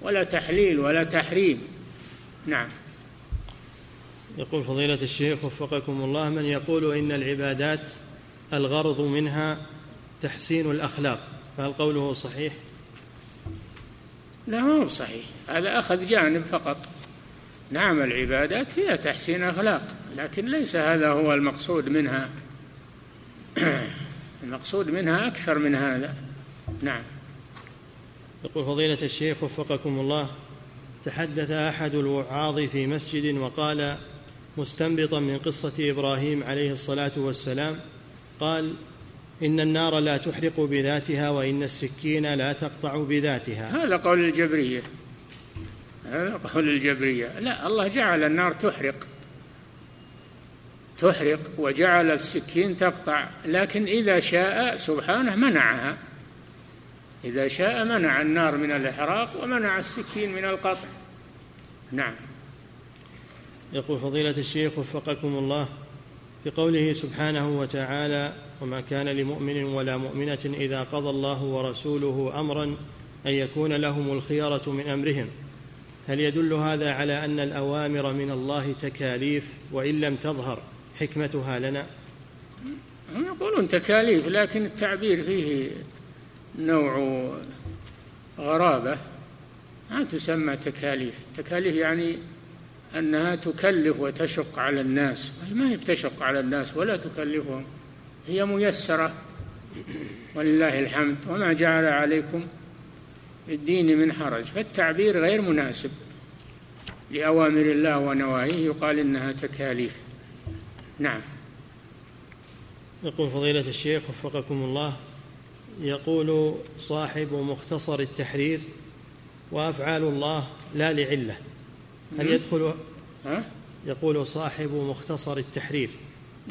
ولا تحليل ولا تحريم. نعم. يقول فضيلة الشيخ وفقكم الله من يقول إن العبادات الغرض منها تحسين الأخلاق فهل قوله صحيح؟ لا هو صحيح. هذا أخذ جانب فقط. نعم العبادات فيها تحسين أخلاق لكن ليس هذا هو المقصود منها. المقصود منها أكثر من هذا. نعم. يقول فضيلة الشيخ وفقكم الله تحدث أحد الوعاظ في مسجد وقال مستنبطا من قصة إبراهيم عليه الصلاة والسلام قال إن النار لا تحرق بذاتها وإن السكين لا تقطع بذاتها. هذا قول الجبرية. هذا قول الجبرية. لا الله جعل النار تحرق. تحرق وجعل السكين تقطع. لكن إذا شاء سبحانه منعها. إذا شاء منع النار من الإحراق ومنع السكين من القطع. نعم. يقول فضيلة الشيخ وفقكم الله في قوله سبحانه وتعالى وما كان لمؤمن ولا مؤمنة إذا قضى الله ورسوله أمرا أن يكون لهم الخيرة من أمرهم. هل يدل هذا على أن الأوامر من الله تكاليف وإن لم تظهر حكمتها لنا؟ هم يقولون تكاليف لكن التعبير فيه نوع غرابة. ما تسمى تكاليف. التكاليف يعني أنها تكلف وتشق على الناس. ما هي بتشق على الناس ولا تكلفهم؟ هي ميسرة. ولله الحمد. وما جعل عليكم في الدين من حرج. فالتعبير غير مناسب. لأوامر الله ونواهيه يقال إنها تكاليف. نعم. يقول فضيلة الشيخ وفقكم الله يقول صاحب مختصر التحرير وأفعال الله لا لعلة. هل يدخل ها؟ يقول صاحب مختصر التحرير.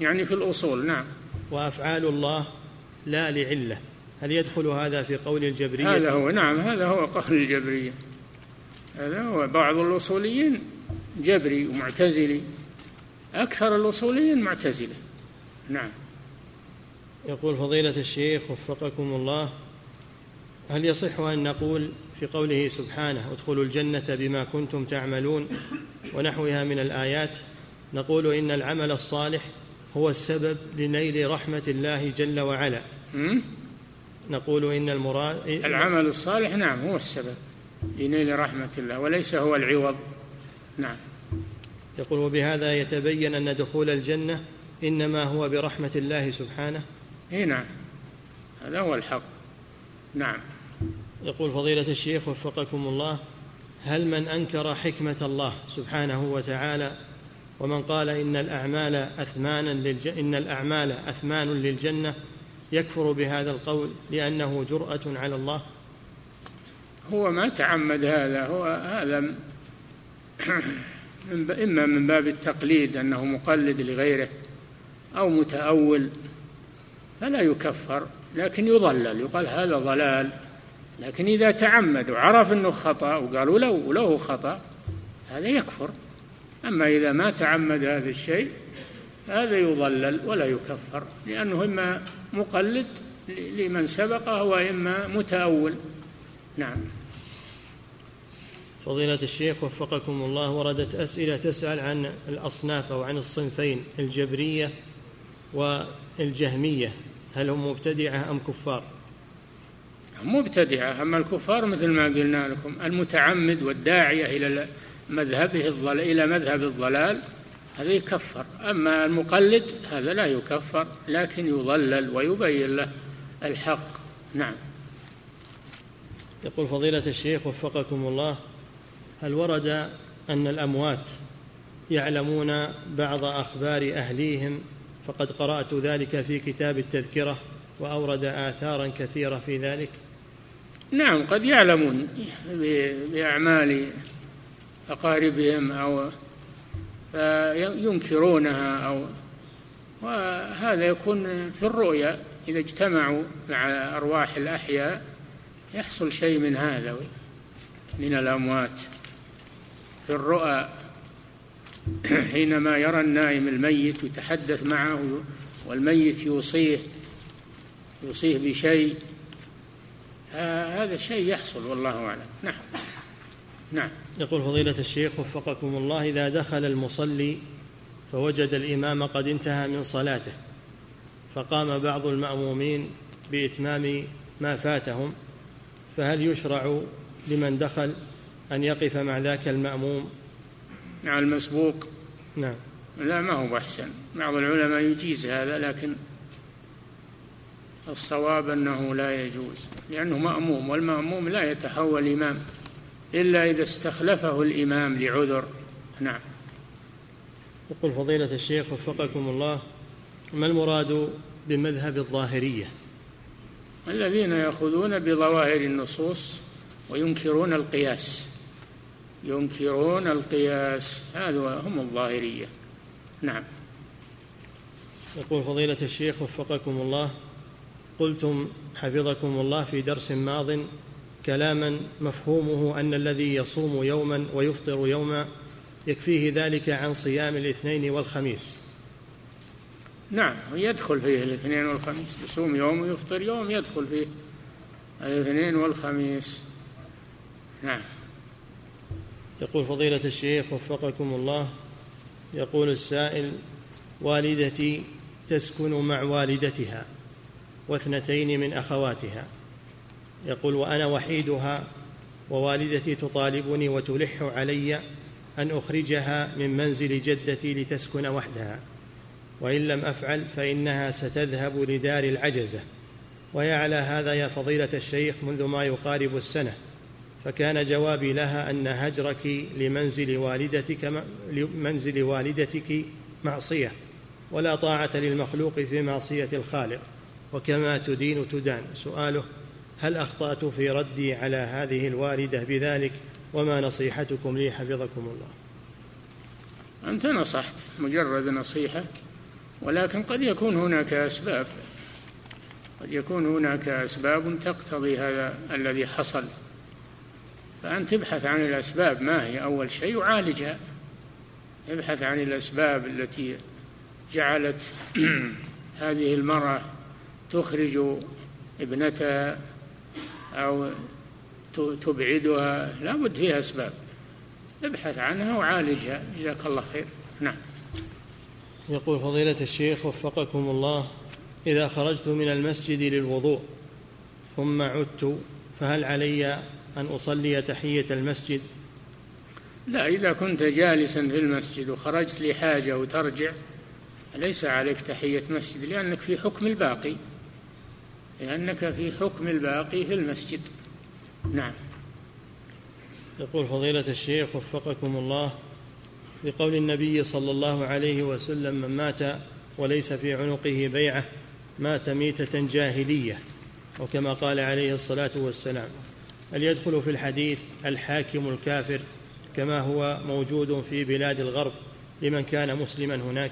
يعني في الأصول. نعم. وأفعال الله لا لعلة. هل يدخل هذا في قول الجبرية؟ هذا هو نعم هذا هو قول الجبرية. هذا هو بعض الأصوليين جبري ومعتزلي أكثر الأصوليين معتزلة. نعم. يقول فضيلة الشيخ وفقكم الله هل يصح أن نقول في قوله سبحانه ادخلوا الجنة بما كنتم تعملون ونحوها من الآيات نقول إن العمل الصالح هو السبب لنيل رحمة الله جل وعلا. نقول إن المراد العمل الصالح نعم هو السبب لنيل رحمة الله وليس هو العوض. نعم. يقول وبهذا يتبين أن دخول الجنة إنما هو برحمة الله سبحانه. إي نعم. هذا هو الحق. نعم. يقول فضيلة الشيخ وفقكم الله هل من أنكر حكمة الله سبحانه وتعالى ومن قال إن الأعمال أثمانا للج... إن الأعمال أثمان للجنة يكفر بهذا القول لأنه جرأة على الله؟ هو ما تعمد هذا هو هذا من ب... إما من باب التقليد أنه مقلد لغيره أو متأول فلا يكفر لكن يضلل يقال هذا ضلال. لكن إذا تعمد وعرف أنه خطأ وقال ولو ولو خطأ هذا يكفر. أما إذا ما تعمد هذا الشيء هذا يضلل ولا يكفر لأنه إما مقلد لمن سبقه وإما متأول. نعم. فضيلة الشيخ وفقكم الله وردت أسئلة تسأل عن الأصناف أو عن الصنفين الجبرية والجهمية هل هم مبتدعة أم كفار؟ مبتدعة أما الكفار مثل ما قلنا لكم المتعمد والداعية إلى مذهبه الضلال إلى مذهب الضلال هذا يكفر. أما المقلد هذا لا يكفر لكن يضلل ويبين له الحق. نعم. يقول فضيلة الشيخ وفقكم الله هل ورد أن الأموات يعلمون بعض أخبار أهليهم؟ فقد قرأت ذلك في كتاب التذكرة وأورد آثارا كثيرة في ذلك. نعم قد يعلمون بأعمال أقاربهم أو ينكرونها أو وهذا يكون في الرؤيا. إذا اجتمعوا مع أرواح الأحياء يحصل شيء من هذا من الأموات. في الرؤى حينما يرى النائم الميت يتحدث معه والميت يوصيه يوصيه بشيء هذا الشيء يحصل والله أعلم. نعم. نعم. يقول فضيلة الشيخ وفقكم الله إذا دخل المصلي فوجد الإمام قد انتهى من صلاته فقام بعض المأمومين بإتمام ما فاتهم فهل يشرع لمن دخل أن يقف مع ذاك المأموم؟ مع المسبوق؟ نعم. لا ما هو أحسن. بعض العلماء يجيز هذا لكن الصواب أنه لا يجوز لأنه مأموم والمأموم لا يتحول إمام. إلا إذا استخلفه الإمام لعذر. نعم. يقول فضيلة الشيخ وفقكم الله ما المراد بمذهب الظاهرية؟ الذين يأخذون بظواهر النصوص وينكرون القياس. ينكرون القياس. هذا هم الظاهرية. نعم. يقول فضيلة الشيخ وفقكم الله قلتم حفظكم الله في درس ماض كلاما مفهومه أن الذي يصوم يوما ويفطر يوما يكفيه ذلك عن صيام الاثنين والخميس. نعم يدخل فيه الاثنين والخميس. يصوم يوم ويفطر يوم يدخل فيه الاثنين والخميس. نعم. يقول فضيلة الشيخ وفقكم الله يقول السائل والدتي تسكن مع والدتها واثنتين من أخواتها. يقول وأنا وحيدها ووالدتي تطالبني وتلح علي أن أخرجها من منزل جدتي لتسكن وحدها. وإن لم أفعل فإنها ستذهب لدار العجزة. ويا على هذا يا فضيلة الشيخ منذ ما يقارب السنة. فكان جوابي لها أن هجرك لمنزل والدتك منزل والدتك معصية ولا طاعة للمخلوق في معصية الخالق. وكما تدين تدان. سؤاله هل أخطأت في ردي على هذه الوالده بذلك؟ وما نصيحتكم لي؟ حفظكم الله. أنت نصحت مجرد نصيحة ولكن قد يكون هناك أسباب. قد يكون هناك أسباب تقتضي هذا الذي حصل. فأنت ابحث عن الأسباب. ما هي؟ أول شيء وعالجها ابحث عن الأسباب التي جعلت هذه المرأة تخرج ابنتها أو تبعدها لا بد فيها أسباب. ابحث عنها وعالجها. جزاك الله خير. نعم. يقول فضيلة الشيخ وفقكم الله إذا خرجت من المسجد للوضوء ثم عدت فهل علي أن أصلي تحية المسجد؟ لا إذا كنت جالسا في المسجد وخرجت لحاجة وترجع ليس عليك تحية مسجد لأنك في حكم الباقي. لأنك في حكم الباقي في المسجد. نعم. يقول فضيلة الشيخ وفقكم الله بقول النبي صلى الله عليه وسلم من مات وليس في عنقه بيعة مات ميتة جاهلية. وكما قال عليه الصلاة والسلام هل يدخل في الحديث الحاكم الكافر كما هو موجود في بلاد الغرب لمن كان مسلما هناك؟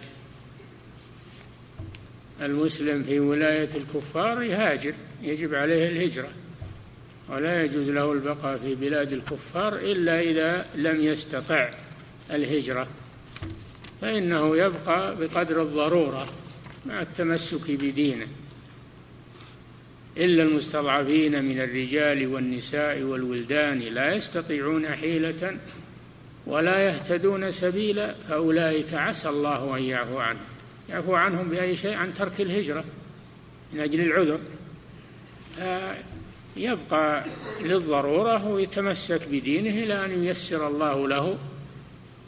المسلم في ولاية الكفار يهاجر يجب عليه الهجرة ولا يجوز له البقاء في بلاد الكفار إلا إذا لم يستطع الهجرة فإنه يبقى بقدر الضرورة مع التمسك بدينه. إلا المستضعفين من الرجال والنساء والولدان لا يستطيعون حيلة ولا يهتدون سبيلا فأولئك عسى الله أن يعفو عنهم يعفو عنهم بأي شيء عن ترك الهجرة من أجل العذر. يبقى للضرورة ويتمسك بدينه إلى أن ييسر الله له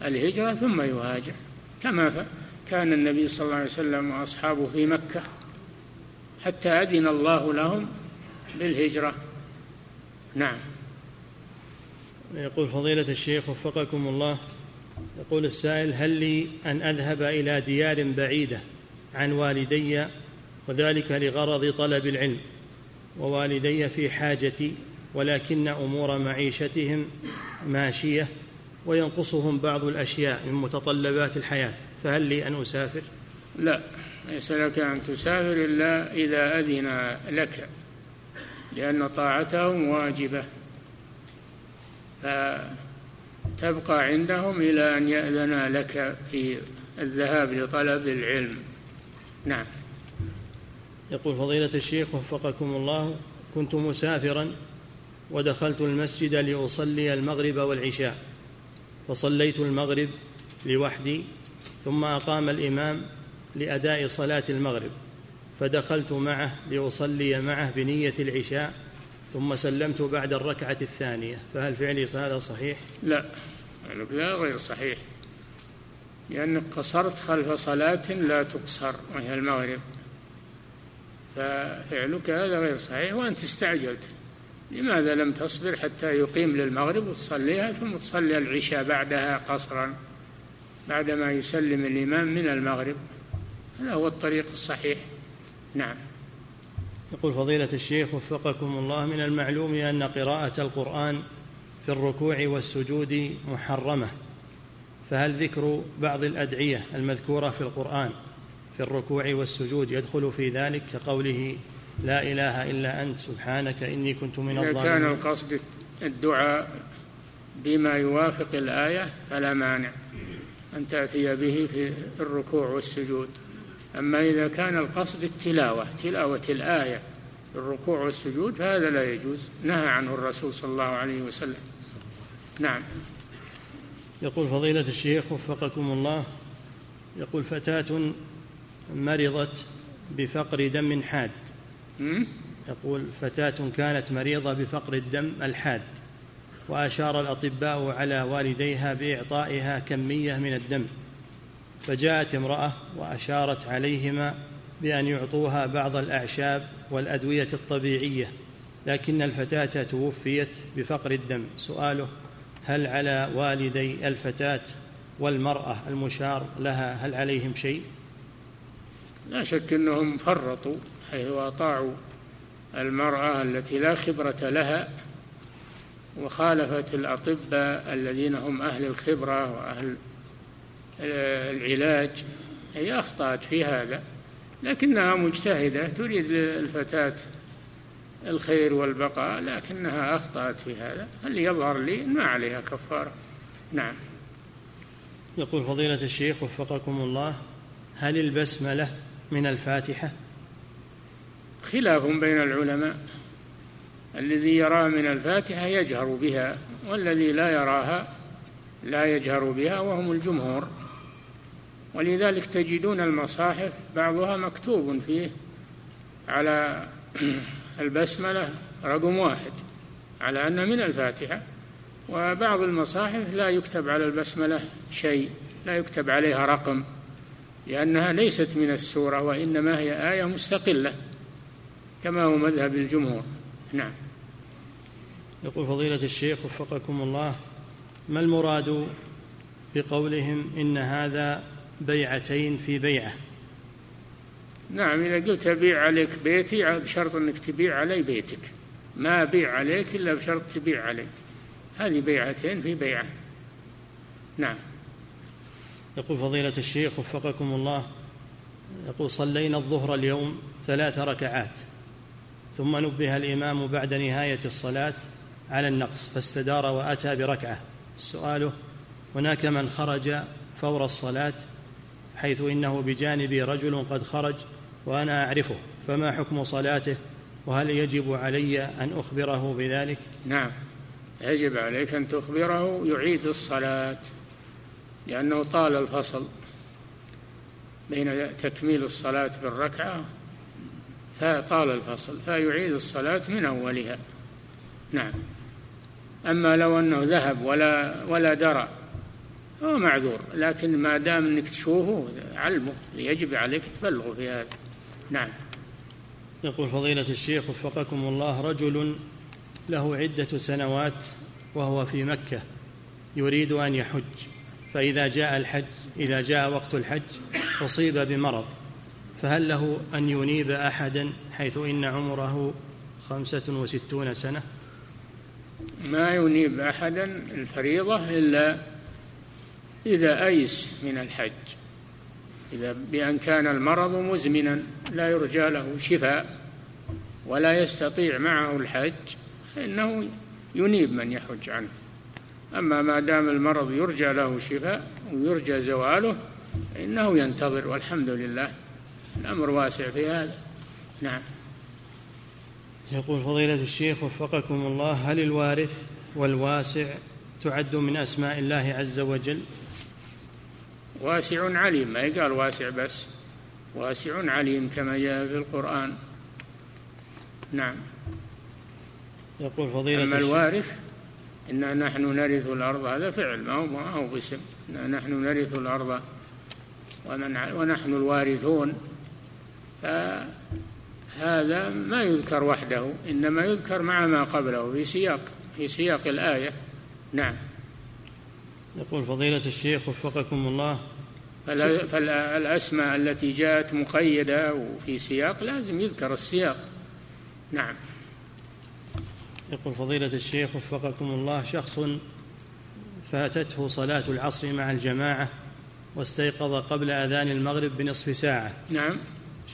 الهجرة ثم يهاجر. كما كان النبي صلى الله عليه وسلم وأصحابه في مكة حتى أذن الله لهم بالهجرة. نعم. يقول فضيلة الشيخ وفقكم الله. يقول السائل هل لي أن أذهب إلى ديار بعيدة عن والدي وذلك لغرض طلب العلم؟ ووالدي في حاجتي ولكن أمور معيشتهم ماشية وينقصهم بعض الأشياء من متطلبات الحياة فهل لي أن أسافر؟ لا ليس لك أن تسافر إلا إذا أذن لك لأن طاعتهم واجبة. فتبقى عندهم إلى أن يأذن لك في الذهاب لطلب العلم. نعم. يقول فضيلة الشيخ وفقكم الله كنت مسافرا ودخلت المسجد لأصلي المغرب والعشاء. فصليت المغرب لوحدي ثم أقام الإمام لأداء صلاة المغرب. فدخلت معه لأصلي معه بنية العشاء ثم سلمت بعد الركعة الثانية فهل فعلي هذا صحيح؟ لا فعلك لا غير صحيح لأنك قصرت خلف صلاة لا تقصر وهي المغرب. ففعلك هذا غير صحيح وأنت استعجلت لماذا لم تصبر حتى يقيم للمغرب وتصليها ثم تصلي العشاء بعدها قصرا بعدما يسلم الإمام من المغرب؟ هذا هو الطريق الصحيح. نعم. يقول فضيلة الشيخ وفقكم الله من المعلوم أن قراءة القرآن في الركوع والسجود محرمة فهل ذكر بعض الأدعية المذكورة في القرآن في الركوع والسجود يدخل في ذلك كقوله لا إله إلا أنت سبحانك إني كنت من الظالمين؟ إذا كان القصد الدعاء بما يوافق الآية فلا مانع أن تأتي به في الركوع والسجود. أما إذا كان القصد التلاوة تلاوة الآية الركوع والسجود فهذا لا يجوز. نهى عنه الرسول صلى الله عليه وسلم. نعم. يقول فضيلة الشيخ وفقكم الله يقول فتاة مرضت بفقر دم حاد. يقول فتاة كانت مريضة بفقر الدم الحاد وأشار الأطباء على والديها بإعطائها كمية من الدم. فجاءت امرأة وأشارت عليهما بأن يعطوها بعض الأعشاب والأدوية الطبيعية لكن الفتاة توفيت بفقر الدم سؤاله هل على والدي الفتاة والمرأة المشار لها هل عليهم شيء؟ لا شك أنهم فرطوا حيث أطاعوا المرأة التي لا خبرة لها وخالفت الأطباء الذين هم أهل الخبرة وأهل العلاج هي أخطأت في هذا لكنها مجتهدة تريد للفتاة الخير والبقاء لكنها أخطأت في هذا اللي يظهر لي؟ ما عليها كفارة. نعم. يقول فضيلة الشيخ وفقكم الله هل البسملة من الفاتحة؟ خلاف بين العلماء. الذي يرى من الفاتحة يجهر بها والذي لا يراها لا يجهر بها وهم الجمهور. ولذلك تجدون المصاحف بعضها مكتوب فيه على البسملة رقم واحد على أن من الفاتحة. وبعض المصاحف لا يكتب على البسملة شيء لا يكتب عليها رقم لأنها ليست من السورة وإنما هي آية مستقلة كما هو مذهب الجمهور. نعم. يقول فضيلة الشيخ وفقكم الله ما المراد بقولهم إن هذا بيعتين في بيعة. نعم إذا قلت أبيع عليك بيتي بشرط أنك تبيع علي بيتك. ما أبيع عليك إلا بشرط تبيع علي هذه بيعتين في بيعة. نعم. يقول فضيلة الشيخ وفقكم الله يقول صلينا الظهر اليوم ثلاث ركعات ثم نبه الإمام بعد نهاية الصلاة على النقص فاستدار وأتى بركعة. سؤاله هناك من خرج فور الصلاة؟ حيث إنه بجانبي رجل قد خرج وأنا أعرفه فما حكم صلاته؟ وهل يجب علي أن أخبره بذلك؟ نعم. يجب عليك أن تخبره يعيد الصلاة لأنه طال الفصل بين تكميل الصلاة بالركعة فطال الفصل فيعيد الصلاة من أولها. نعم. أما لو أنه ذهب ولا ولا درى هو معذور لكن ما دام إنك تشوفه علمه يجب عليك تبلغه في هذا. نعم. يقول فضيلة الشيخ وفقكم الله رجل له عدة سنوات وهو في مكة يريد أن يحج فإذا جاء الحج إذا جاء وقت الحج أصيب بمرض فهل له أن ينيب أحدا حيث إن عمره خمسة وستون سنة؟ ما ينيب أحدا الفريضة إلا إذا أيس من الحج إذا بأن كان المرض مزمنا لا يرجى له شفاء ولا يستطيع معه الحج فإنه ينيب من يحج عنه. أما ما دام المرض يرجى له شفاء ويرجى زواله فإنه ينتظر والحمد لله. الأمر واسع في هذا. نعم. يقول فضيلة الشيخ وفقكم الله هل الوارث والواسع تعد من أسماء الله عز وجل؟ واسع عليم. ما يقال واسع بس. واسع عليم كما جاء في القرآن. نعم. يقول فضيلة أما الوارث إنا نحن نرث الأرض. هذا فعل ما هو ما هو باسم إنا نحن نرث الأرض. ومن ونحن الوارثون. فهذا ما يذكر وحده إنما يذكر مع ما قبله في سياق في سياق الآية. نعم. يقول فضيلة الشيخ وفقكم الله. فالأسماء التي جاءت مقيدة وفي سياق لازم يذكر السياق. نعم. يقول فضيلة الشيخ وفقكم الله شخص فاتته صلاة العصر مع الجماعة واستيقظ قبل أذان المغرب بنصف ساعة. نعم.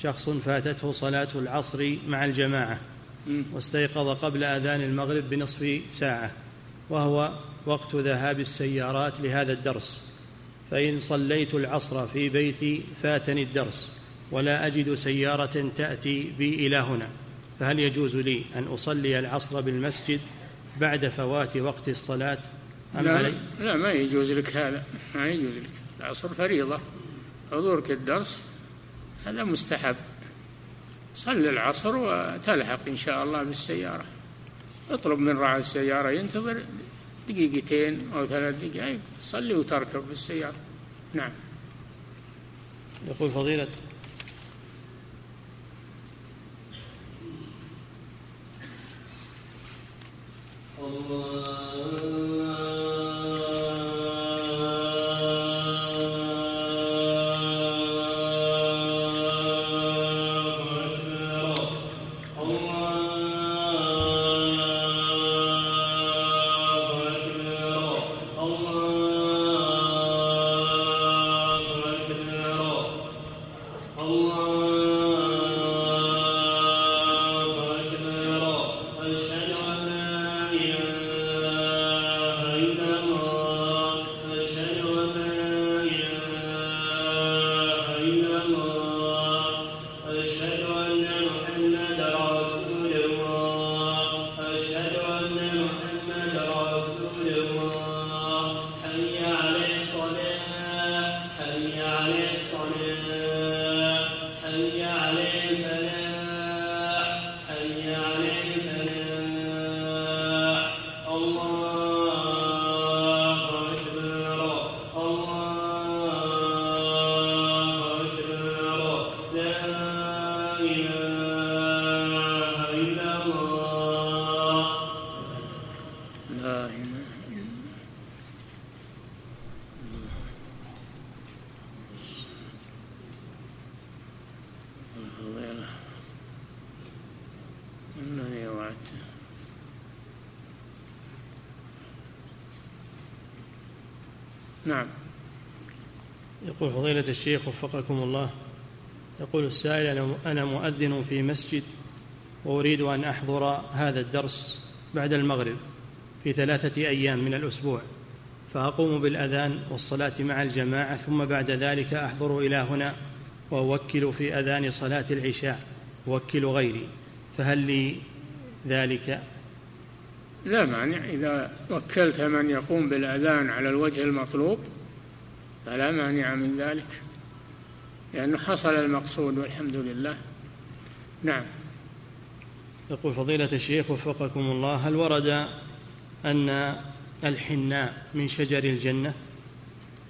شخص فاتته صلاة العصر مع الجماعة واستيقظ قبل أذان المغرب بنصف ساعة وهو وقت ذهاب السيارات لهذا الدرس فإن صليت العصر في بيتي فاتني الدرس ولا أجد سيارة تأتي بي إلى هنا. فهل يجوز لي أن أصلي العصر بالمسجد بعد فوات وقت الصلاة؟ أم لا, علي؟ لا ما يجوز لك هذا ما يجوز لك. العصر فريضة حضورك الدرس هذا مستحب. صل العصر وتلحق إن شاء الله بالسيارة. اطلب من راعي السيارة ينتظر دقيقتين أو ثلاث دقائق صلي وتركب السيارة، نعم. يقول فضيلة. الله نعم. يقول فضيلة الشيخ وفقكم الله يقول السائل أنا مؤذن في مسجد وأريد أن أحضر هذا الدرس بعد المغرب في ثلاثة أيام من الأسبوع فأقوم بالأذان والصلاة مع الجماعة ثم بعد ذلك أحضر إلى هنا وأوكل في أذان صلاة العشاء أوكل غيري فهل لي ذلك؟ لا مانع. إذا وكلت من يقوم بالأذان على الوجه المطلوب فلا مانع من ذلك لأنه حصل المقصود والحمد لله. نعم. يقول فضيلة الشيخ وفقكم الله هل ورد أن الحناء من شجر الجنة؟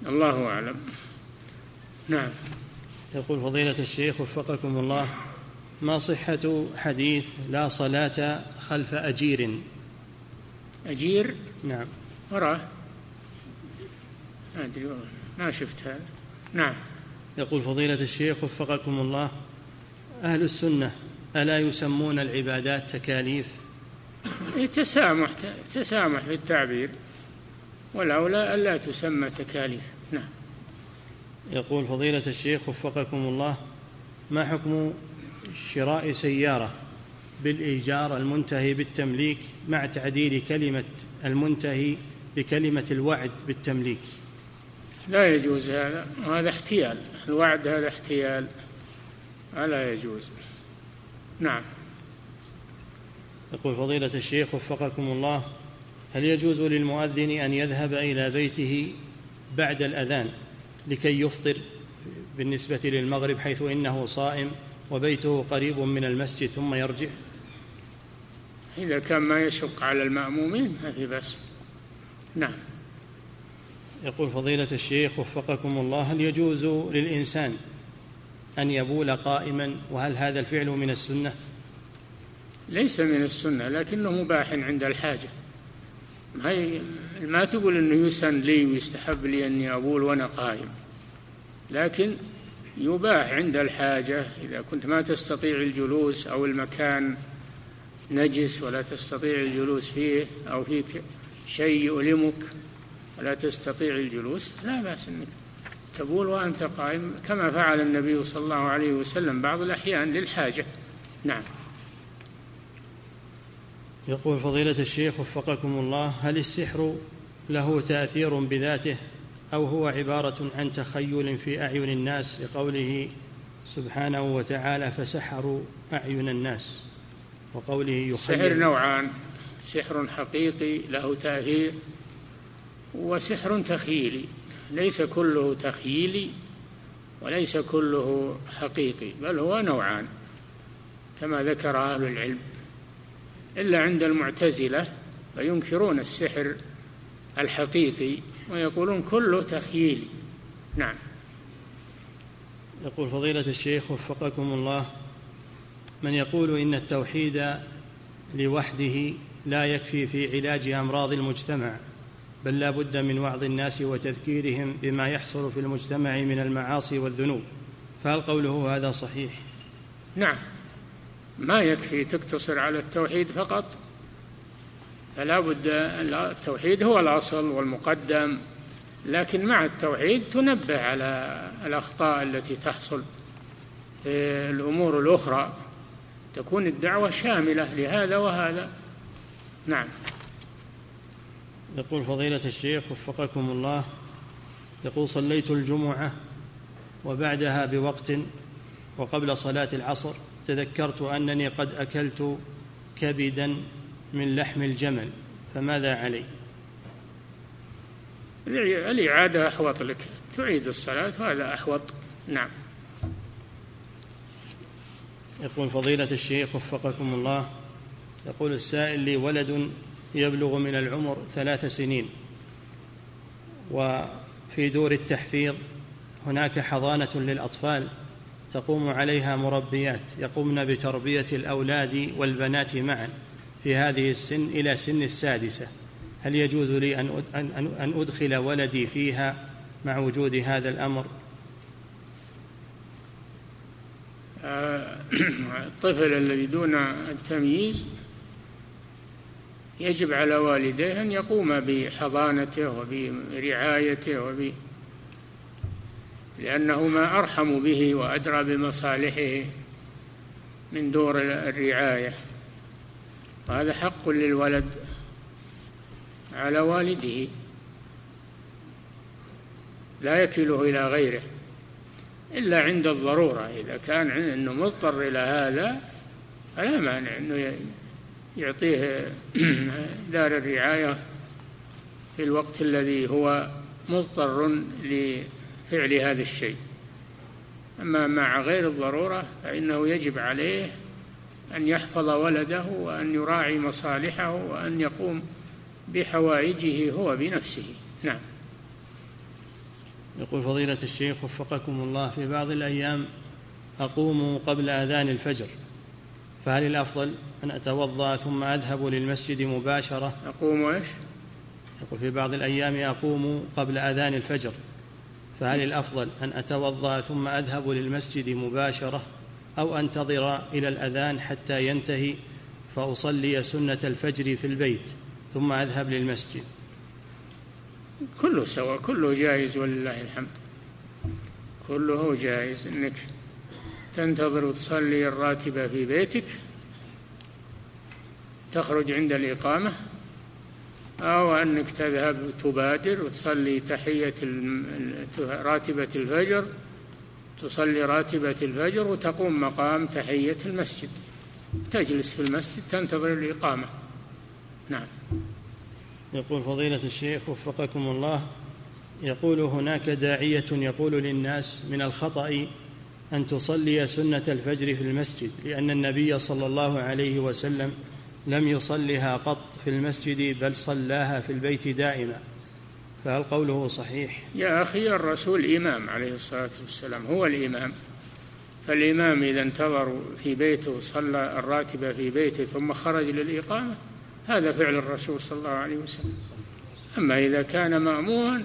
الله أعلم. نعم. يقول فضيلة الشيخ وفقكم الله ما صحة حديث لا صلاة خلف أجير؟ أجير؟ نعم. وراه. ما أدري ما شفت هذا نعم. يقول فضيلة الشيخ وفقكم الله أهل السنة ألا يسمون العبادات تكاليف؟ إيه، تسامح تسامح في التعبير والأولى ألا تسمى تكاليف. نعم. يقول فضيلة الشيخ وفقكم الله ما حكم شراء سيارة؟ بالإيجار المنتهي بالتمليك مع تعديل كلمة المنتهي بكلمة الوعد بالتمليك. لا يجوز هذا هذا احتيال. الوعد هذا احتيال. لا يجوز. نعم. يقول فضيلة الشيخ وفقكم الله هل يجوز للمؤذن أن يذهب إلى بيته بعد الأذان لكي يفطر بالنسبة للمغرب حيث إنه صائم وبيته قريب من المسجد ثم يرجع؟ إذا كان ما يشق على المأمومين ما في بس نعم. يقول فضيلة الشيخ وفقكم الله هل يجوز للإنسان أن يبول قائما؟ وهل هذا الفعل من السنة؟ ليس من السنة لكنه مباح عند الحاجة. ما, ما تقول أنه يسن لي ويستحب لي أني أبول وأنا قائم. لكن يباح عند الحاجة إذا كنت ما تستطيع الجلوس أو المكان نجس ولا تستطيع الجلوس فيه أو فيك شيء يؤلمك ولا تستطيع الجلوس لا بأس أنك تبول وأنت قائم كما فعل النبي صلى الله عليه وسلم بعض الأحيان للحاجة. نعم. يقول فضيلة الشيخ وفقكم الله هل السحر له تأثير بذاته أو هو عبارة عن تخيل في أعين الناس لقوله سبحانه وتعالى فسحروا أعين الناس؟ وقوله يخيل السحر نوعان. سحر حقيقي له تأثير وسحر تخيلي. ليس كله تخيلي وليس كله حقيقي بل هو نوعان كما ذكر أهل العلم. إلا عند المعتزلة فينكرون السحر الحقيقي ويقولون كله تخييلي نعم. يقول فضيلة الشيخ وفقكم الله من يقول إن التوحيد لوحده لا يكفي في علاج أمراض المجتمع بل لا بد من وعظ الناس وتذكيرهم بما يحصل في المجتمع من المعاصي والذنوب. فهل قوله هذا صحيح؟ نعم. ما يكفي تقتصر على التوحيد فقط. فلا بد التوحيد هو الأصل والمقدم لكن مع التوحيد تنبه على الأخطاء التي تحصل في الأمور الأخرى. تكون الدعوة شاملة لهذا وهذا. نعم. يقول فضيلة الشيخ وفقكم الله يقول صليت الجمعة وبعدها بوقت وقبل صلاة العصر تذكرت أنني قد أكلت كبدا من لحم الجمل فماذا علي؟ الإعادة أحوط لك تعيد الصلاة وهذا أحوط. نعم. يقول فضيلة الشيخ وفقكم الله يقول السائل لي ولد يبلغ من العمر ثلاث سنين وفي دور التحفيظ هناك حضانة للأطفال تقوم عليها مربيات يقومن بتربية الأولاد والبنات معا في هذه السن إلى سن السادسة. هل يجوز لي أن أدخل ولدي فيها مع وجود هذا الأمر؟ الطفل الذي دون التمييز يجب على والديه أن يقوم بحضانته وبرعايته وب لأنهما أرحم به وأدرى بمصالحه من دور الرعاية. وهذا حق للولد على والده. لا يكله إلى غيره. إلا عند الضرورة. إذا كان أنه مضطر إلى هذا فلا مانع أنه يعطيه دار الرعاية في الوقت الذي هو مضطر لفعل هذا الشيء. أما مع غير الضرورة فإنه يجب عليه أن يحفظ ولده وأن يراعي مصالحه وأن يقوم بحوائجه هو بنفسه. نعم. يقول فضيلة الشيخ وفقكم الله في بعض الأيام أقوم قبل أذان الفجر فهل الأفضل أن أتوضأ ثم أذهب للمسجد مباشرة؟ أقوم إيش؟ يقول في بعض الأيام أقوم قبل أذان الفجر فهل الأفضل أن أتوضأ ثم أذهب للمسجد مباشرة أو أنتظر إلى الأذان حتى ينتهي فأصلي سنة الفجر في البيت ثم أذهب للمسجد؟ كله سواء كله جائز ولله الحمد. كله جائز إنك تنتظر وتصلي الراتبه في بيتك تخرج عند الإقامة أو أنك تذهب تبادر وتصلي تحية راتبة الفجر تصلي راتبة الفجر وتقوم مقام تحية المسجد. تجلس في المسجد تنتظر الإقامة. نعم. يقول فضيلة الشيخ وفقكم الله يقول هناك داعية يقول للناس من الخطأ أن تصلي سنة الفجر في المسجد لأن النبي صلى الله عليه وسلم لم يصلها قط في المسجد بل صلاها في البيت دائما. فهل قوله صحيح؟ يا أخي الرسول إمام عليه الصلاة والسلام هو الإمام. فالإمام إذا انتظر في بيته صلى الراتبة في بيته ثم خرج للإقامة هذا فعل الرسول صلى الله عليه وسلم. أما إذا كان مأمورا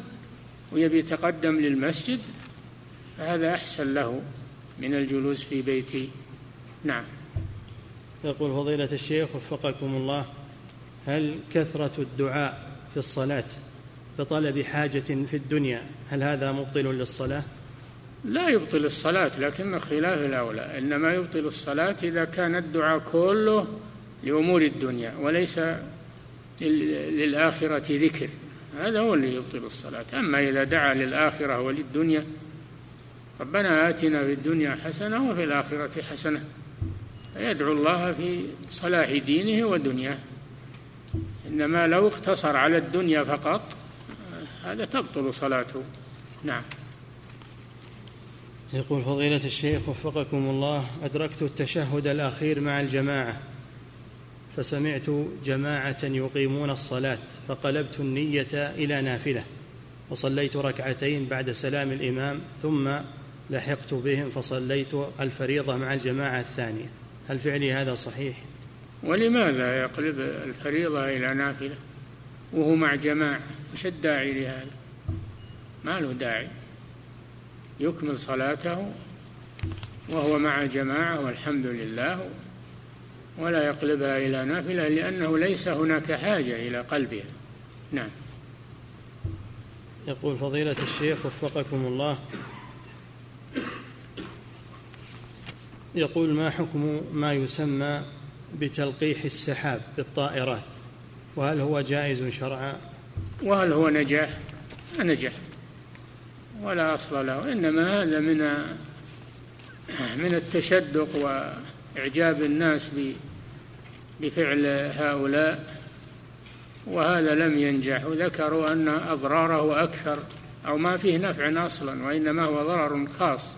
ويبي يتقدم للمسجد فهذا أحسن له من الجلوس في بيتي نعم. يقول فضيلة الشيخ وفقكم الله هل كثرة الدعاء في الصلاة بطلب حاجة في الدنيا هل هذا مبطل للصلاة؟ لا يبطل الصلاة لكن خلاف الأولى. إنما يبطل الصلاة إذا كان الدعاء كله لأمور الدنيا وليس للآخرة ذكر. هذا هو اللي يبطل الصلاة. أما إذا دعا للآخرة وللدنيا ربنا آتنا في الدنيا حسنة وفي الآخرة حسنة. فيدعو الله في صلاح دينه ودنياه. إنما لو اقتصر على الدنيا فقط هذا تبطل صلاته. نعم. يقول فضيلة الشيخ وفقكم الله أدركت التشهد الأخير مع الجماعة. فسمعت جماعة يقيمون الصلاة فقلبت النية إلى نافلة وصليت ركعتين بعد سلام الإمام ثم لحقت بهم فصليت الفريضة مع الجماعة الثانية. هل فعلي هذا صحيح؟ ولماذا يقلب الفريضة إلى نافلة وهو مع جماعة؟ وش الداعي لهذا؟ ما له داعي. يكمل صلاته وهو مع جماعة والحمد لله. ولا يقلبها إلى نافلة لأنه ليس هناك حاجة إلى قلبها. نعم. يقول فضيلة الشيخ وفقكم الله. يقول ما حكم ما يسمى بتلقيح السحاب بالطائرات؟ وهل هو جائز شرعا؟ وهل هو نجاح؟ نجح ولا أصل له. إنما هذا من من التشدق وإعجاب الناس بفعل هؤلاء وهذا لم ينجح. وذكروا أن أضراره أكثر أو ما فيه نفع أصلا وإنما هو ضرر خاص.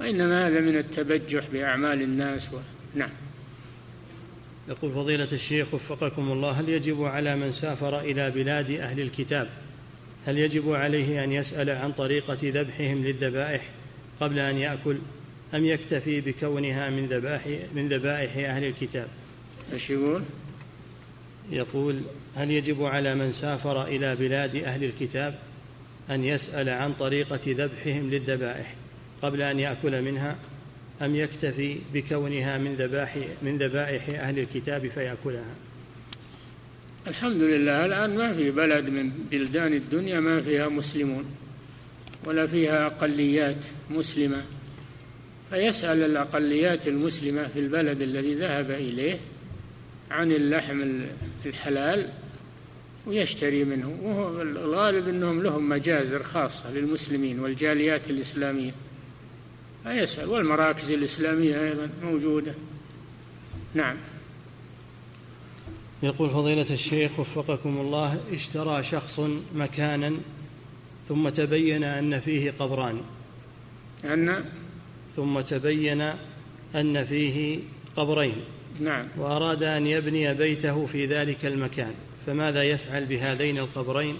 وإنما هذا من التبجح بأعمال الناس و... نعم. يقول فضيلة الشيخ وفقكم الله هل يجب على من سافر إلى بلاد أهل الكتاب هل يجب عليه أن يسأل عن طريقة ذبحهم للذبائح قبل أن يأكل؟ أم يكتفي بكونها من ذبائح من ذبائح أهل الكتاب؟ إيش يقول؟ يقول هل يجب على من سافر إلى بلاد أهل الكتاب أن يسأل عن طريقة ذبحهم للذبائح قبل أن يأكل منها؟ أم يكتفي بكونها من ذبائح من ذبائح أهل الكتاب فيأكلها؟ الحمد لله الآن ما في بلد من بلدان الدنيا ما فيها مسلمون ولا فيها أقليات مسلمة. فيسأل الأقليات المسلمة في البلد الذي ذهب إليه عن اللحم الحلال ويشتري منه. وهو الغالب أنهم لهم مجازر خاصة للمسلمين والجاليات الإسلامية. فيسأل والمراكز الإسلامية أيضا موجودة. نعم. يقول فضيلة الشيخ وفقكم الله اشترى شخص مكانا ثم تبين أن فيه قبران. أن ثم تبين أن فيه قبرين. نعم. وأراد أن يبني بيته في ذلك المكان. فماذا يفعل بهذين القبرين؟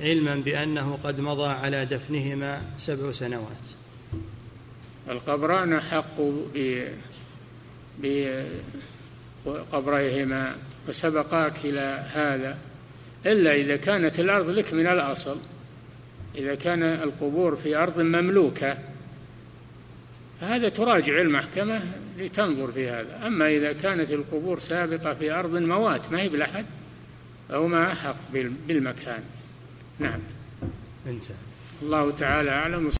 علما بأنه قد مضى على دفنهما سبع سنوات. القبران أحق بقبريهما وسبقاك إلى هذا. إلا إذا كانت الأرض لك من الأصل. إذا كان القبور في أرض مملوكة. فهذا تراجع المحكمة لتنظر في هذا. أما إذا كانت القبور سابقة في أرض موات ما هي بلحد أو ما أحق بالمكان. نعم. انتهى. الله تعالى أعلم.